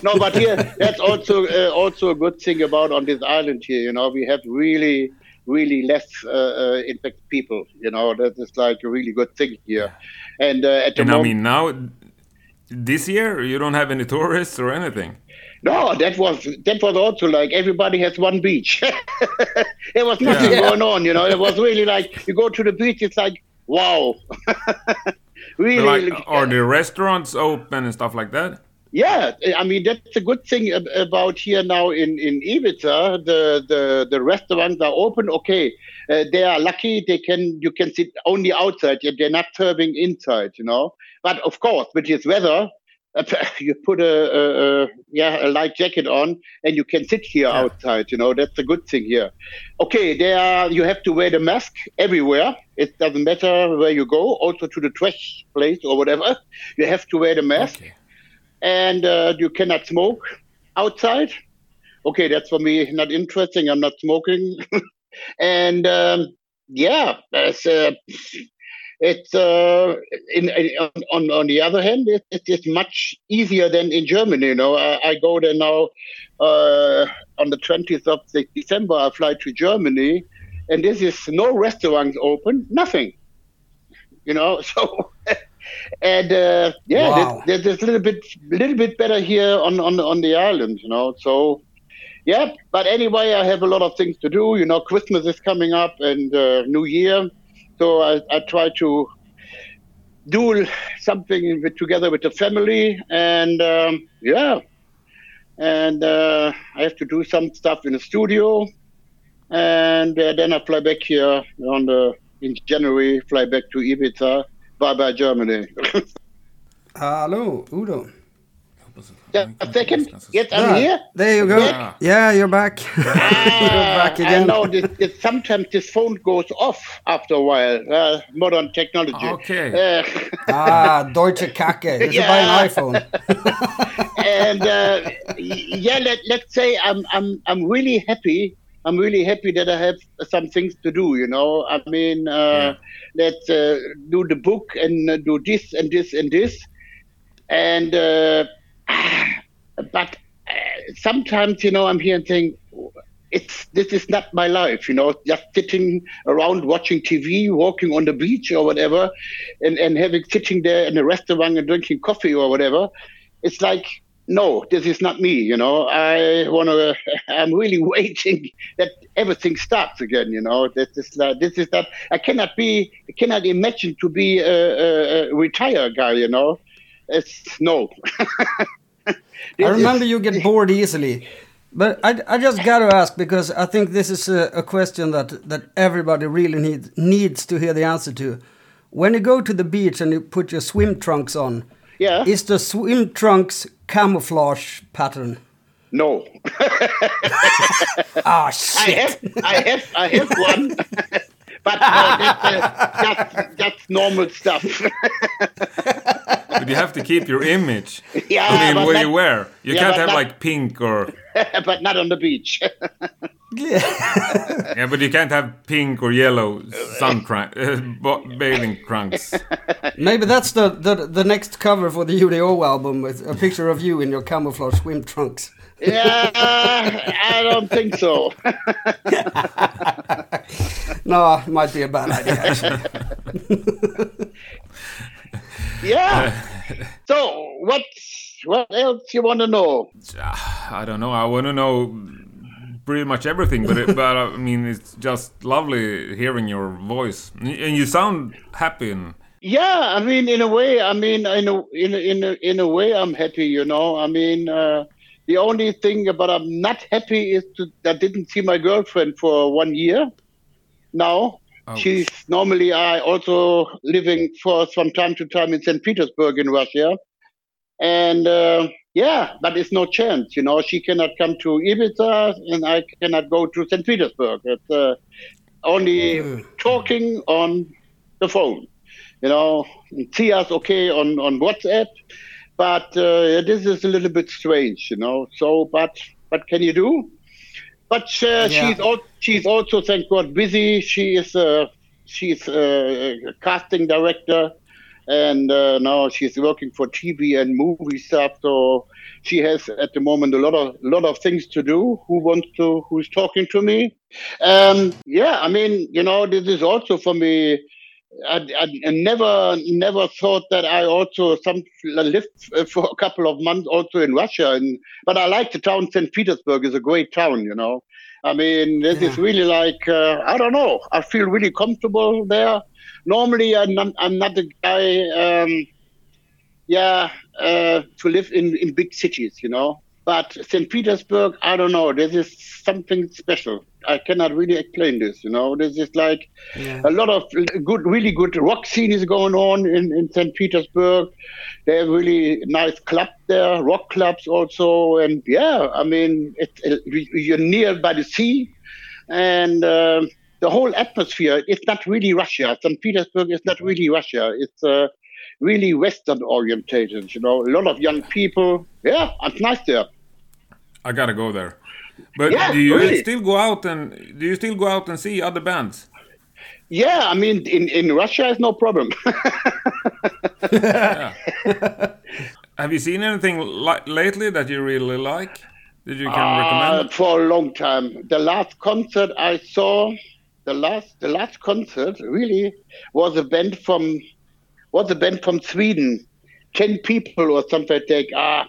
no, but here, that's also uh, also a good thing about on this island here. You know, we have really, really less uh, uh, infected people. You know, that is like a really good thing here. And uh, at the And I mean, now, this year, you don't have any tourists or anything. No, that was that was also like everybody has one beach. (laughs) there was nothing Yeah. going on. You know, it was really like you go to the beach, it's like wow, (laughs) really. Like, are the restaurants open and stuff like that? Yeah, I mean that's a good thing about here now in in Ibiza. The the the restaurants are open. Okay, uh, they are lucky. They can you can sit only outside. yeah, They're not serving inside. You know, but of course with this weather. (laughs) You put a, a, a yeah a light jacket on and you can sit here Yeah. outside. You know that's a good thing here. Okay, there are, you have to wear the mask everywhere. It doesn't matter where you go, also to the trash place or whatever. You have to wear the mask Okay. and uh, you cannot smoke outside. Okay, that's for me not interesting. I'm not smoking, (laughs) and um, yeah, uh, it's uh, in, in, on on the other hand, it, it is much easier than in Germany. You know, I, I go there now uh, on the 20th of December. I fly to Germany, and this is no restaurants open, nothing. You know, (laughs) so and uh, yeah, Wow. there's, there's a little bit, little bit better here on on on the island. You know, so yeah. But anyway, I have a lot of things to do. You know, Christmas is coming up and uh, New Year, so I, I try to do something with, together with the family, and um, yeah, and uh, I have to do some stuff in the studio, and uh, then I fly back here on the in January. Fly back to Ibiza. Bye bye Germany. (laughs) Hello, Udo. Just a second. Yes, I'm Yeah, here. There you go. Yeah. Yeah, you're back. (laughs) you're back I again. know this, this, sometimes this phone goes off after a while. Uh, modern technology. Okay. Uh, (laughs) Ah, Deutsche Kacke. You should buy an iPhone. (laughs) and uh, yeah, let, let's say I'm I'm I'm really happy. I'm really happy that I have some things to do. You know, I mean, uh, yeah. let's uh, do the book and uh, do this and this and this, and uh, (sighs) but uh, sometimes you know I'm here and saying it's this is not my life, you know, just sitting around watching TV, walking on the beach or whatever, and, and having sitting there in a restaurant and drinking coffee or whatever. It's like, no, this is not me, you know. I want to, (laughs) I'm really (laughs) waiting that everything starts again, you know. This is, uh, this is that, I cannot be, I cannot imagine to be a, a, a retired guy, you know. It's no. (laughs) I remember you get bored easily. But I, I just got to ask because I think this is a, a, question that, that everybody really needs needs to hear the answer to. When you go to the beach and you put your swim trunks on, yeah, is the swim trunks camouflage pattern? No. oh (laughs) shit! I have, I have, I have one, (laughs) but uh, that's, uh, that's, that's normal stuff. (laughs) but you have to keep your image. Yeah, I mean, what not, you wear. You yeah, can't have not, like pink or. (laughs) but not on the beach. yeah, (laughs) yeah, but you can't have pink or yellow sun crunk, uh, bathing trunks. Maybe that's the, the the next cover for the UDO album with a picture of you in your camouflage swim trunks. yeah, I don't think so. No, it might be a bad idea. (laughs) yeah. Uh, so what what else you want to know? Ah, I don't know. I want to know pretty much everything, but it, (laughs) but uh, I mean it's just lovely hearing your voice, and you sound happy. And... Yeah, I mean in a way, I mean in a in a, in a, in a way I'm happy. You know, I mean. Uh, the only thing about I'm not happy is to, I didn't see my girlfriend for one year now. Oh. She's normally I also living for some time to time in St. Petersburg in Russia. And uh, yeah, but it's no chance, you know. She cannot come to Ibiza, and I cannot go to St. Petersburg. It's uh, only mm. talking on the phone, you know. See us okay on on WhatsApp, but uh, this is a little bit strange, you know. So, but what can you do? But uh, yeah. she's al- she's also, thank God, busy. She is a she's a casting director, and uh, now she's working for TV and movie stuff. So she has at the moment a lot of lot of things to do. Who wants to? Who's talking to me? Um, yeah, I mean, you know, this is also for me. I, I, never never thought that I also some lived for a couple of months also in Russia, and but I like the town. St. Petersburg is a great town, you know. I mean, this yeah. is really like uh, I don't know. I feel really comfortable there. Normally, I'm not, I'm not a guy. Um, yeah, uh, to live in in big cities, you know. But St. Petersburg, I don't know. This is something special. I cannot really explain this. You know, this is like yeah. a lot of good, really good rock scene is going on in, in St. Petersburg. They have really nice clubs there, rock clubs also, and yeah, I mean, it, it, you're near by the sea, and uh, the whole atmosphere. It's not really Russia. St. Petersburg is not really Russia. It's uh, really Western orientated. You know, a lot of young people. Yeah, it's nice there. I gotta go there. But yeah, do you really. still go out and do you still go out and see other bands? Yeah, I mean, in, in Russia, it's no problem. (laughs) Have you seen anything li- lately that you really like? That you can uh, recommend? For a long time. The last concert I saw, the last the last concert really was a band from was a band from Sweden, ten people or something like. Ah,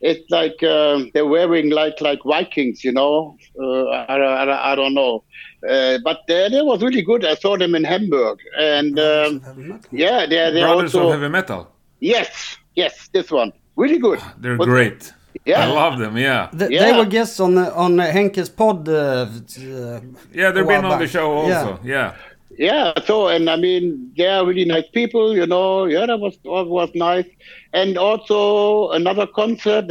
it's like uh, they're wearing like like Vikings, you know. Uh, I, I, I, don't know, uh, but they, they was really good. I saw them in Hamburg, and um, yeah, they're they Brothers also of heavy metal. Yes, yes, this one really good. They're but, great. Yeah, I love them. Yeah, the, yeah. they were guests on on Henke's pod. Uh, yeah, they've been on the show also. Yeah. yeah yeah so and i mean they are really nice people you know yeah that was was nice and also another concert (laughs)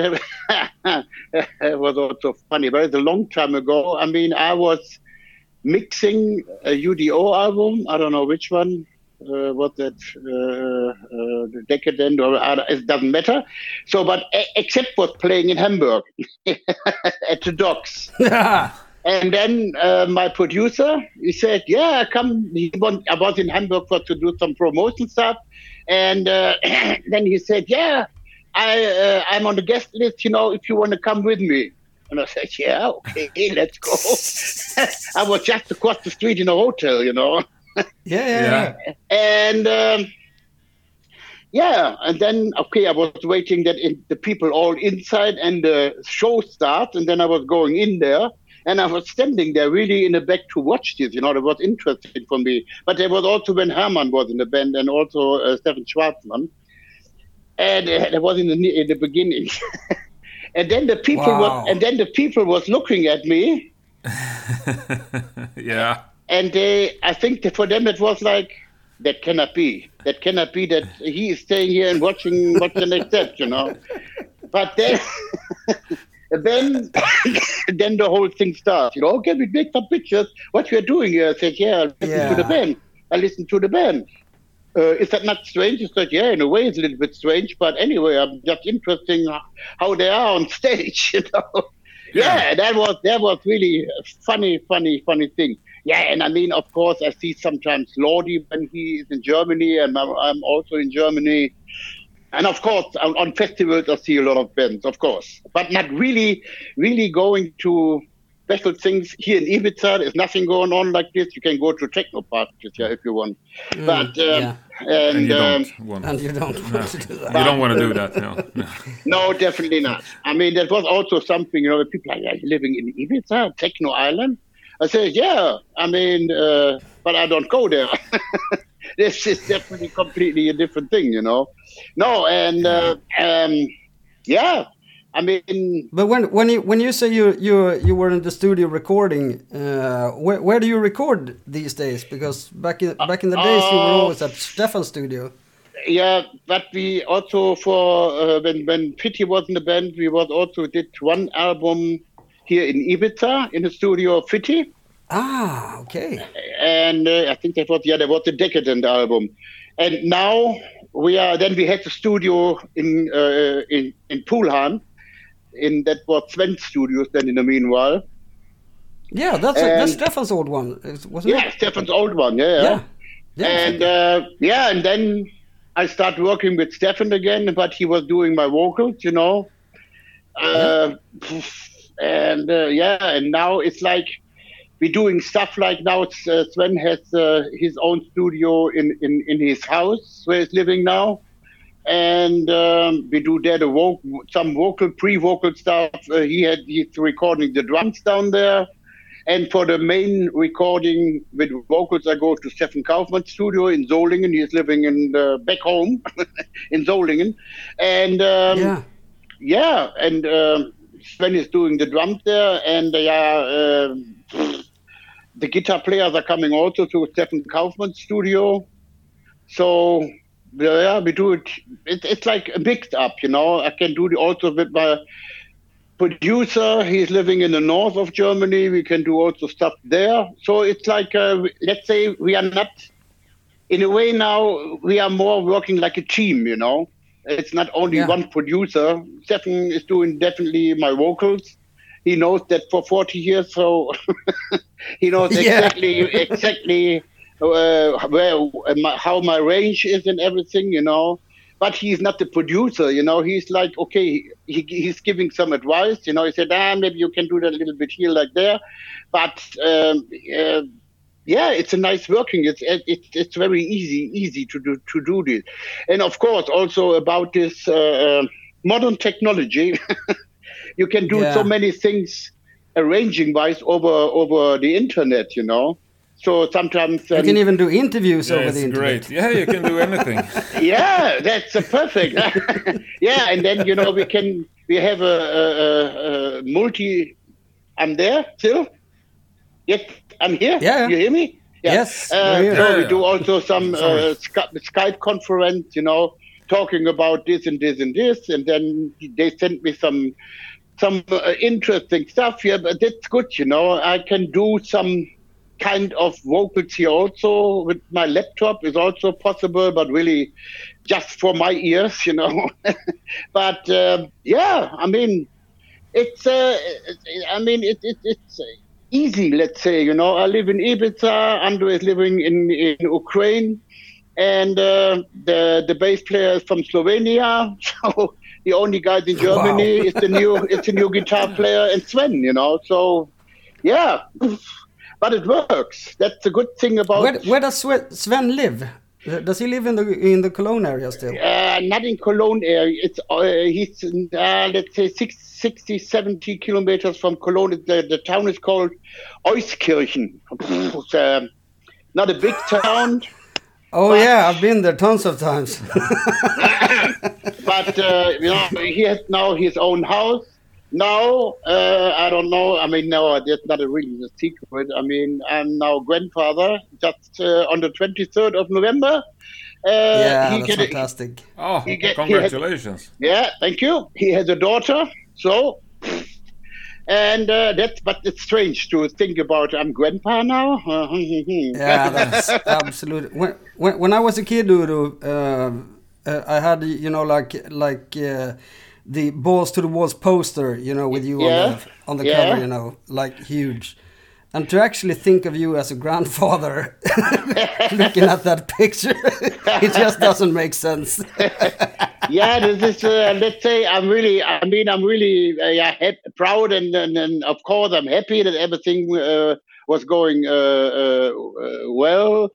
was also funny but it's a long time ago i mean i was mixing a udo album i don't know which one uh, was that uh, uh, decadent or uh, it doesn't matter. So, but Accept for playing in Hamburg (laughs) at the docks. (laughs) and then uh, my producer, he said, "Yeah, come." He want, I was in Hamburg for to do some promotion stuff, and uh, (clears throat) then he said, "Yeah, I uh, I'm on the guest list. You know, if you want to come with me." And I said, "Yeah, okay, (laughs) let's go." (laughs) I was just across the street in a hotel, you know. yeah, yeah, yeah. (laughs) And um, yeah, and then okay, I was waiting that in, the people all inside and the show starts, and then I was going in there. And I was standing there really in the back to watch this, you know, it was interesting for me. But there was also when Hermann was in the band and also uh, Stefan Schwarzmann. And uh, it was in the, in the beginning. (laughs) and then the people wow. and then the people was looking at me. (laughs) yeah and they, I think that for them it was like that cannot be. That cannot be that he is staying here and watching what's the next step, you know. But then, (laughs) then, (laughs) then the whole thing starts. You know, okay, we make some pictures. What we are doing here? I said, yeah, I listen yeah. to the band. I listen to the band. Uh, is that not strange? He said, yeah, in a way it's a little bit strange, but anyway, I'm just interesting how they are on (laughs) stage, you know. Yeah. yeah, that was that was really funny, funny, funny thing. Yeah, and I mean, of course, I see sometimes Lordi when he is in Germany, and I'm, I'm also in Germany. And of course, on, on, festivals, I see a lot of bands, of course, but not really, really going to special things here in Ibiza. There's nothing going on like this. You can go to techno parties yeah, if you want, mm, but um, yeah. and, and, you um, want, and you don't want no. to do that. You don't want to do that. No. no, (laughs) no, definitely not. I mean, that was also something. You know, people are like, living in Ibiza, techno island. I said, yeah, I mean, uh, but I don't go there. (laughs) this is definitely completely a different thing, you know. No, and uh, um, yeah, I mean. But when when you when you say you you you were in the studio recording, uh, where where do you record these days? Because back in back in the days, you were uh, always at Stefan's studio. Yeah, but we also for uh, when when Fitty was in the band, we was also did one album here in Ibiza in the studio of Fitty. Ah, okay. And uh, I think that was yeah, that was the Decadent album. And now we are. Then we had the studio in uh, in in Pulheim, in that was Sven Studios. Then in the meanwhile. Yeah, that's and, a, that's Stefan's old one, wasn't yeah, it? Stefan's old one. Yeah, yeah. yeah. and uh, yeah, and then I started working with Stefan again, but he was doing my vocals, you know. Uh, yeah and uh, yeah, and now it's like we're doing stuff like now. Uh, Sven has uh, his own studio in, in, in his house where he's living now, and um, we do there the vo- some vocal pre-vocal stuff. Uh, he had he's recording the drums down there. And for the main recording with vocals, I go to Stefan Kaufmann's studio in Solingen. He's living in back home (laughs) in Solingen, and um, yeah, yeah, and um, Sven is doing the drums there, and yeah, uh, the guitar players are coming also to Stefan Kaufmann's studio. So yeah, we do it. it it's like a mixed up, you know. I can do it also with my producer. He's living in the north of Germany. We can do also stuff there. So it's like, uh, let's say, we are not. In a way, now we are more working like a team, you know. It's not only yeah. one producer. Stefan is doing definitely my vocals. He knows that for 40 years, so (laughs) he knows exactly yeah. exactly uh, where my, how my range is and everything, you know. But he's not the producer, you know. He's like, okay, he, he's giving some advice, you know. He said, ah, maybe you can do that a little bit here, like there. But um, uh, yeah, it's a nice working. It's it's it's very easy easy to do to do this, and of course also about this uh, uh modern technology, (laughs) you can do yeah. so many things arranging wise over over the internet. You know. So sometimes um, you can even do interviews yeah, over the internet. Great. Yeah, you can do (laughs) anything. yeah, that's a perfect. (laughs) yeah, and then you know we can we have a, a, a multi. I'm there still. Yes, I'm here. Yeah. You hear me? Yeah. Yes. Uh, so we do also some uh, Skype conference, you know, talking about this and this and this, and then they sent me some some uh, interesting stuff here. But that's good, you know. I can do some kind of vocals here also with my laptop is also possible, but really just for my ears, you know. (laughs) but uh, yeah, I mean, it's uh, I mean it, it, it's easy. Let's say you know I live in Ibiza. Andrew is living in in Ukraine, and uh, the the bass player is from Slovenia. (laughs) So the only guys in Germany wow. is the new is the new guitar (laughs) player and Sven. You know, so yeah. But it works. That's a good thing about. Where, where does Sven live? Does he live in the in the Cologne area still? Uh, not in Cologne area. It's uh, he's uh, let's say six, 60, 70 kilometers from Cologne. The, the town is called Euskirchen. It's uh, not a big town. Oh but, yeah, I've been there tons of times. (laughs) (laughs) but uh, you know, he has now his own house Now uh, I don't know. I mean, no, that's not a really a secret. I mean, I'm now grandfather just uh, on the 23rd of November. Uh, yeah, that's fantastic. oh, get, congratulations. yeah, thank you. He has a daughter, so. And uh, that's, but it's strange to think about. I'm grandpa now. (laughs) yeah, that's absolutely. When, when, when I was a kid, Udo, uh, uh, I had you know like like the balls to the walls poster, you know, with you yeah. on the on the yeah. cover, you know, like huge. And to actually think of you as a grandfather, (laughs) looking at that picture, (laughs) it just doesn't make sense. (laughs) yeah, this is. Uh, let's say I'm really. I mean, I'm really uh, yeah, proud, and, and, and of course I'm happy that everything uh, was going uh, uh, uh, well.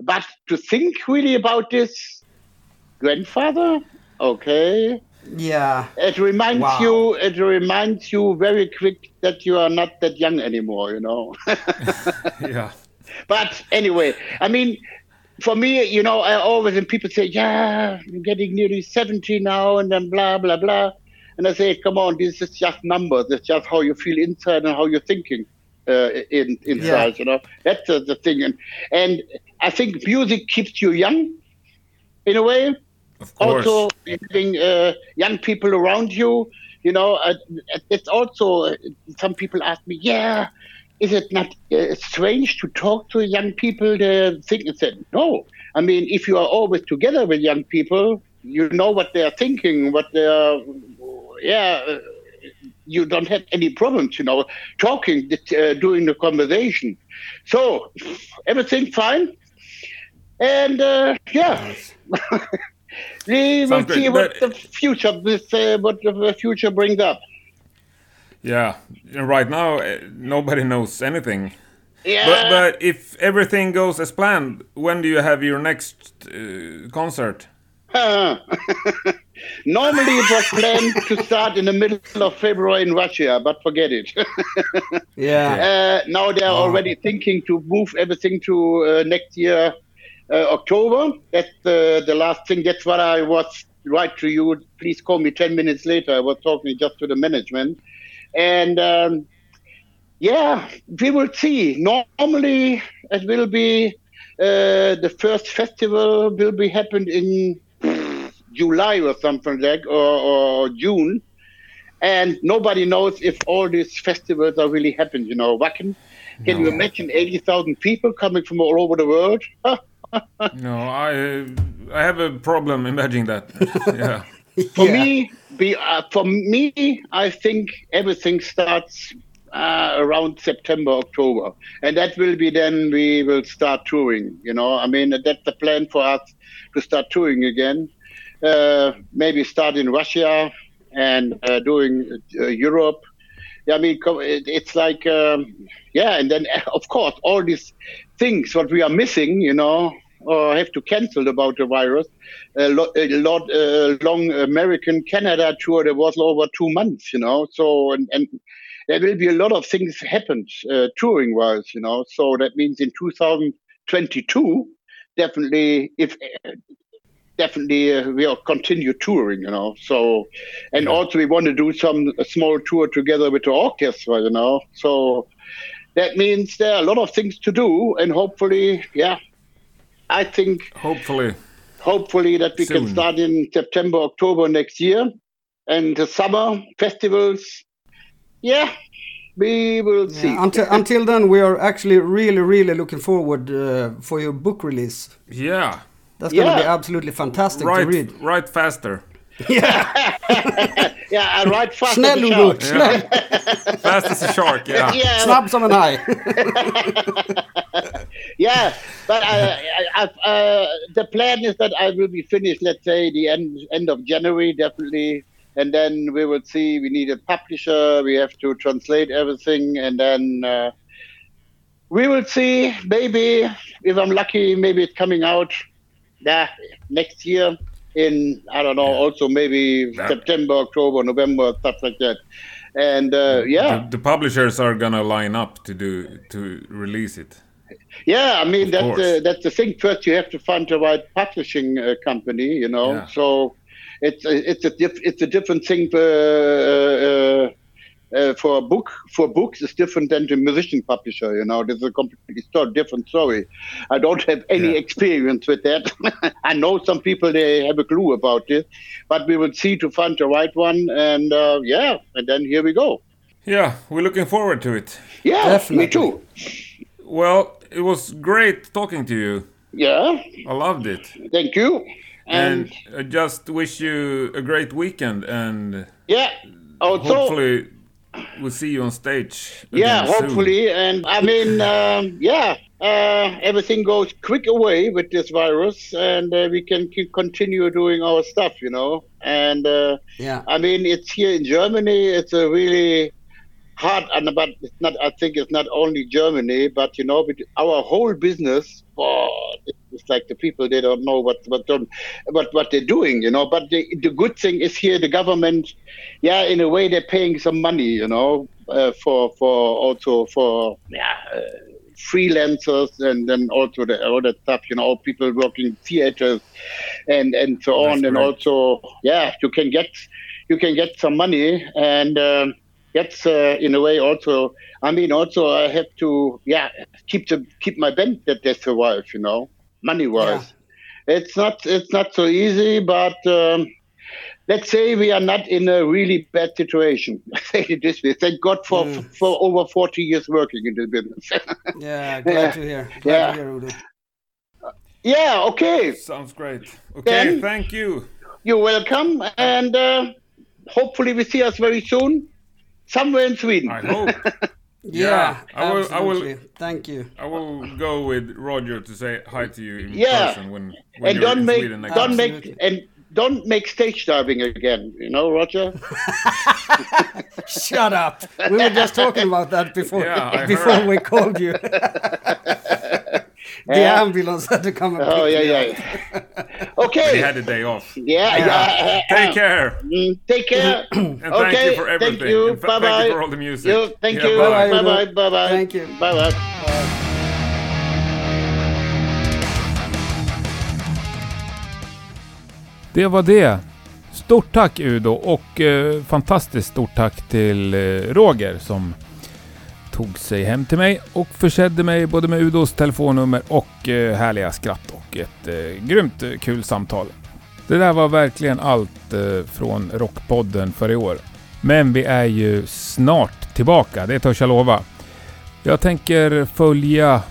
But to think really about this grandfather, okay, yeah. It reminds wow. you. It reminds you very quick that you are not that young anymore. You know. (laughs) yeah. But anyway, I mean, for me, you know, I always and people say, "Yeah, I'm getting nearly seventy now," and then blah blah blah, and I say, "Come on, this is just numbers. It's just how you feel inside and how you're thinking." Uh, in inside, yeah. you know, that's uh, the thing, and and I think music keeps you young, in a way also having uh, young people around you you know uh, it's also uh, some people ask me yeah is it not uh, strange to talk to young people? They think it's said no. I mean if you are always together with young people you know what they are thinking what they are yeah uh, you don't have any problems you know talking uh, during the conversation. So everything fine. And yeah (laughs) we will see what but, the future this uh, what the future brings up. Yeah, right now uh, nobody knows anything. Yeah. But, but if everything goes as planned, when do you have your next uh, concert? (laughs) Normally it was planned to start in the middle of February in Russia, but forget it. yeah. (laughs) Uh, now they're oh. already thinking to move everything to uh, next year October. That's the, the last thing. That's what I was right to you. Please call me 10 minutes later. I was talking just to the management. And um, yeah, we will see. Normally, it will be uh, the first festival will be happened in July or something like, or, or June. And nobody knows if all these festivals are really happening. You know, Wacken. Can no. you imagine 80,000 people coming from all over the world? No, I I have a problem imagining that. (laughs) Yeah. for yeah. me, be, uh, for me, I think everything starts uh, around September, October, and that will be then we will start touring. You know, I mean that's the plan for us to start touring again. Uh, maybe start in Russia and uh, doing uh, Europe. I mean, it's like, um, yeah, and then (laughs) of course all these things what we are missing, you know, or have to cancel about the virus. A lot, a lot uh, long American Canada tour that was over two months, you know. So and, and there will be a lot of things happened uh, touring wise, you know. So that means in 2022, definitely if. definitely uh, we'll continue touring, you know. So, and yeah. also we want to do some small tour together with the orchestra, you know. So, that means there are a lot of things to do, and hopefully, yeah, I think hopefully, hopefully that we Soon. can start in September, October next year, and the summer festivals. Yeah, we will see. Yeah, until (laughs) until then, we are actually really really looking forward uh, for your book release. Yeah. That's gonna Yeah. be absolutely fantastic to Write, read. write faster. Yeah, yeah, I write fast. Snäll as a shark. snäll! (laughs) Fast as a shark, yeah. (laughs) Yeah, Snabb som en haj. (laughs) yeah, but I, I, I, uh, the plan is that I will be finished. Let's say the end end of January, definitely, and then we will see. We need a publisher. We have to translate everything, and then uh, we will see. Maybe if I'm lucky, maybe it's coming out. Yeah, next year in I don't know. Also maybe Yeah. September, October, November, stuff like that. And uh, yeah, The, the publishers are gonna line up to do to release it. Yeah, I mean Of that's course. the, that's the thing. First, you have to find the right publishing uh, company, you know. Yeah. So it's a, it's a diff, it's a different thing for, uh, uh, for a book. For books, it's different than the musician publisher. You know, there's a completely sto- different story. I don't have any Yeah. experience with that. (laughs) I know some people they have a clue about this, but we will see to find the right one. And uh, yeah, and then here we go. Yeah, we're looking forward to it. Yeah, Definitely. me too. Well, it was great talking to you. Yeah, I loved it. thank you. And I just wish you a great weekend and Yeah. Also, hopefully we'll see you on stage. yeah, again soon. hopefully. And I mean, (laughs) um, yeah, uh, everything goes quick away with this virus, and uh, we can keep continue doing our stuff, you know. And uh, Yeah. I mean, it's here in Germany. It's a really hard, and but it's not. I think it's not only Germany, but you know, with our whole business. Oh, it's like the people they don't know what what don't, what what they're doing, you know. But the the good thing is here, the government, yeah, in a way they're paying some money, you know, uh, for for also for yeah. Uh, freelancers and then also the other stuff you know people working theaters and and so on That's and also yeah you can get you can get some money and um, that's uh, in a way also i mean also i have to yeah keep the keep my band that they survive you know money wise it's not it's not so easy but um, let's say we are not in a really bad situation (laughs) say it this way thank god for Mm. for over 40 years working in the business (laughs) Yeah, glad to hear. Glad Yeah. to hear, Udo. yeah okay Sounds great. Okay, Then- thank you. you're welcome and uh, hopefully we see us very soon somewhere in sweden I hope. (laughs) Yeah, Yeah, I will- I will- absolutely. Thank you. I will go with Roger to say hi to you in Yeah. person when, when and you're don't in make Sweden next don't time. make and don't make stage diving again you know roger (laughs) (laughs) Shut up. We were just talking about that before Yeah, (laughs) before heard. we called you. the Yeah. ambulance had to come and oh pick yeah yeah, yeah. okay He had a day off. yeah yeah, Take care. Mm, take care (clears throat) And okay thank you for everything. thank you bye bye Thank you for all the music. you, thank Yeah, you bye. bye bye bye bye Thank you. bye bye Det var det. Stort tack Udo och eh, fantastiskt stort tack till eh, Roger som tog sig hem till mig och försedde mig både med Udos telefonnummer och eh, härliga skratt och ett eh, grymt eh, kul samtal. Det där var verkligen allt eh, från Rockpodden för i år. Men vi är ju snart tillbaka, det törs jag lova. Jag tänker följa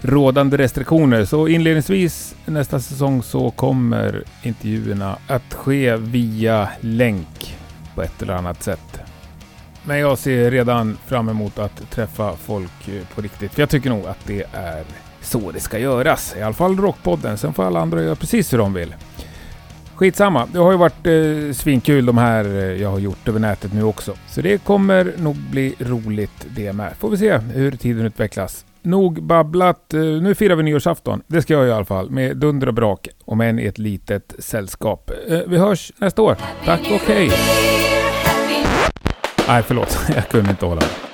rådande restriktioner. Så inledningsvis nästa säsong så kommer intervjuerna att ske via länk på ett eller annat sätt. Men jag ser redan fram emot att träffa folk eh, på riktigt. För jag tycker nog att det är så det ska göras. I alla fall Rockpodden. Sen får alla andra göra precis hur de vill. Skitsamma. Det har ju varit eh, svinkul de här eh, jag har gjort över nätet nu också. Så det kommer nog bli roligt det med. Får vi se hur tiden utvecklas. Nog babblat. Eh, nu firar vi nyårsafton. Det ska jag i alla fall. Med dunder och brak. Om än i ett litet sällskap. Vi hörs nästa år. Tack och hej. Nej, förlåt. (laughs) Jag kunde inte hålla mig.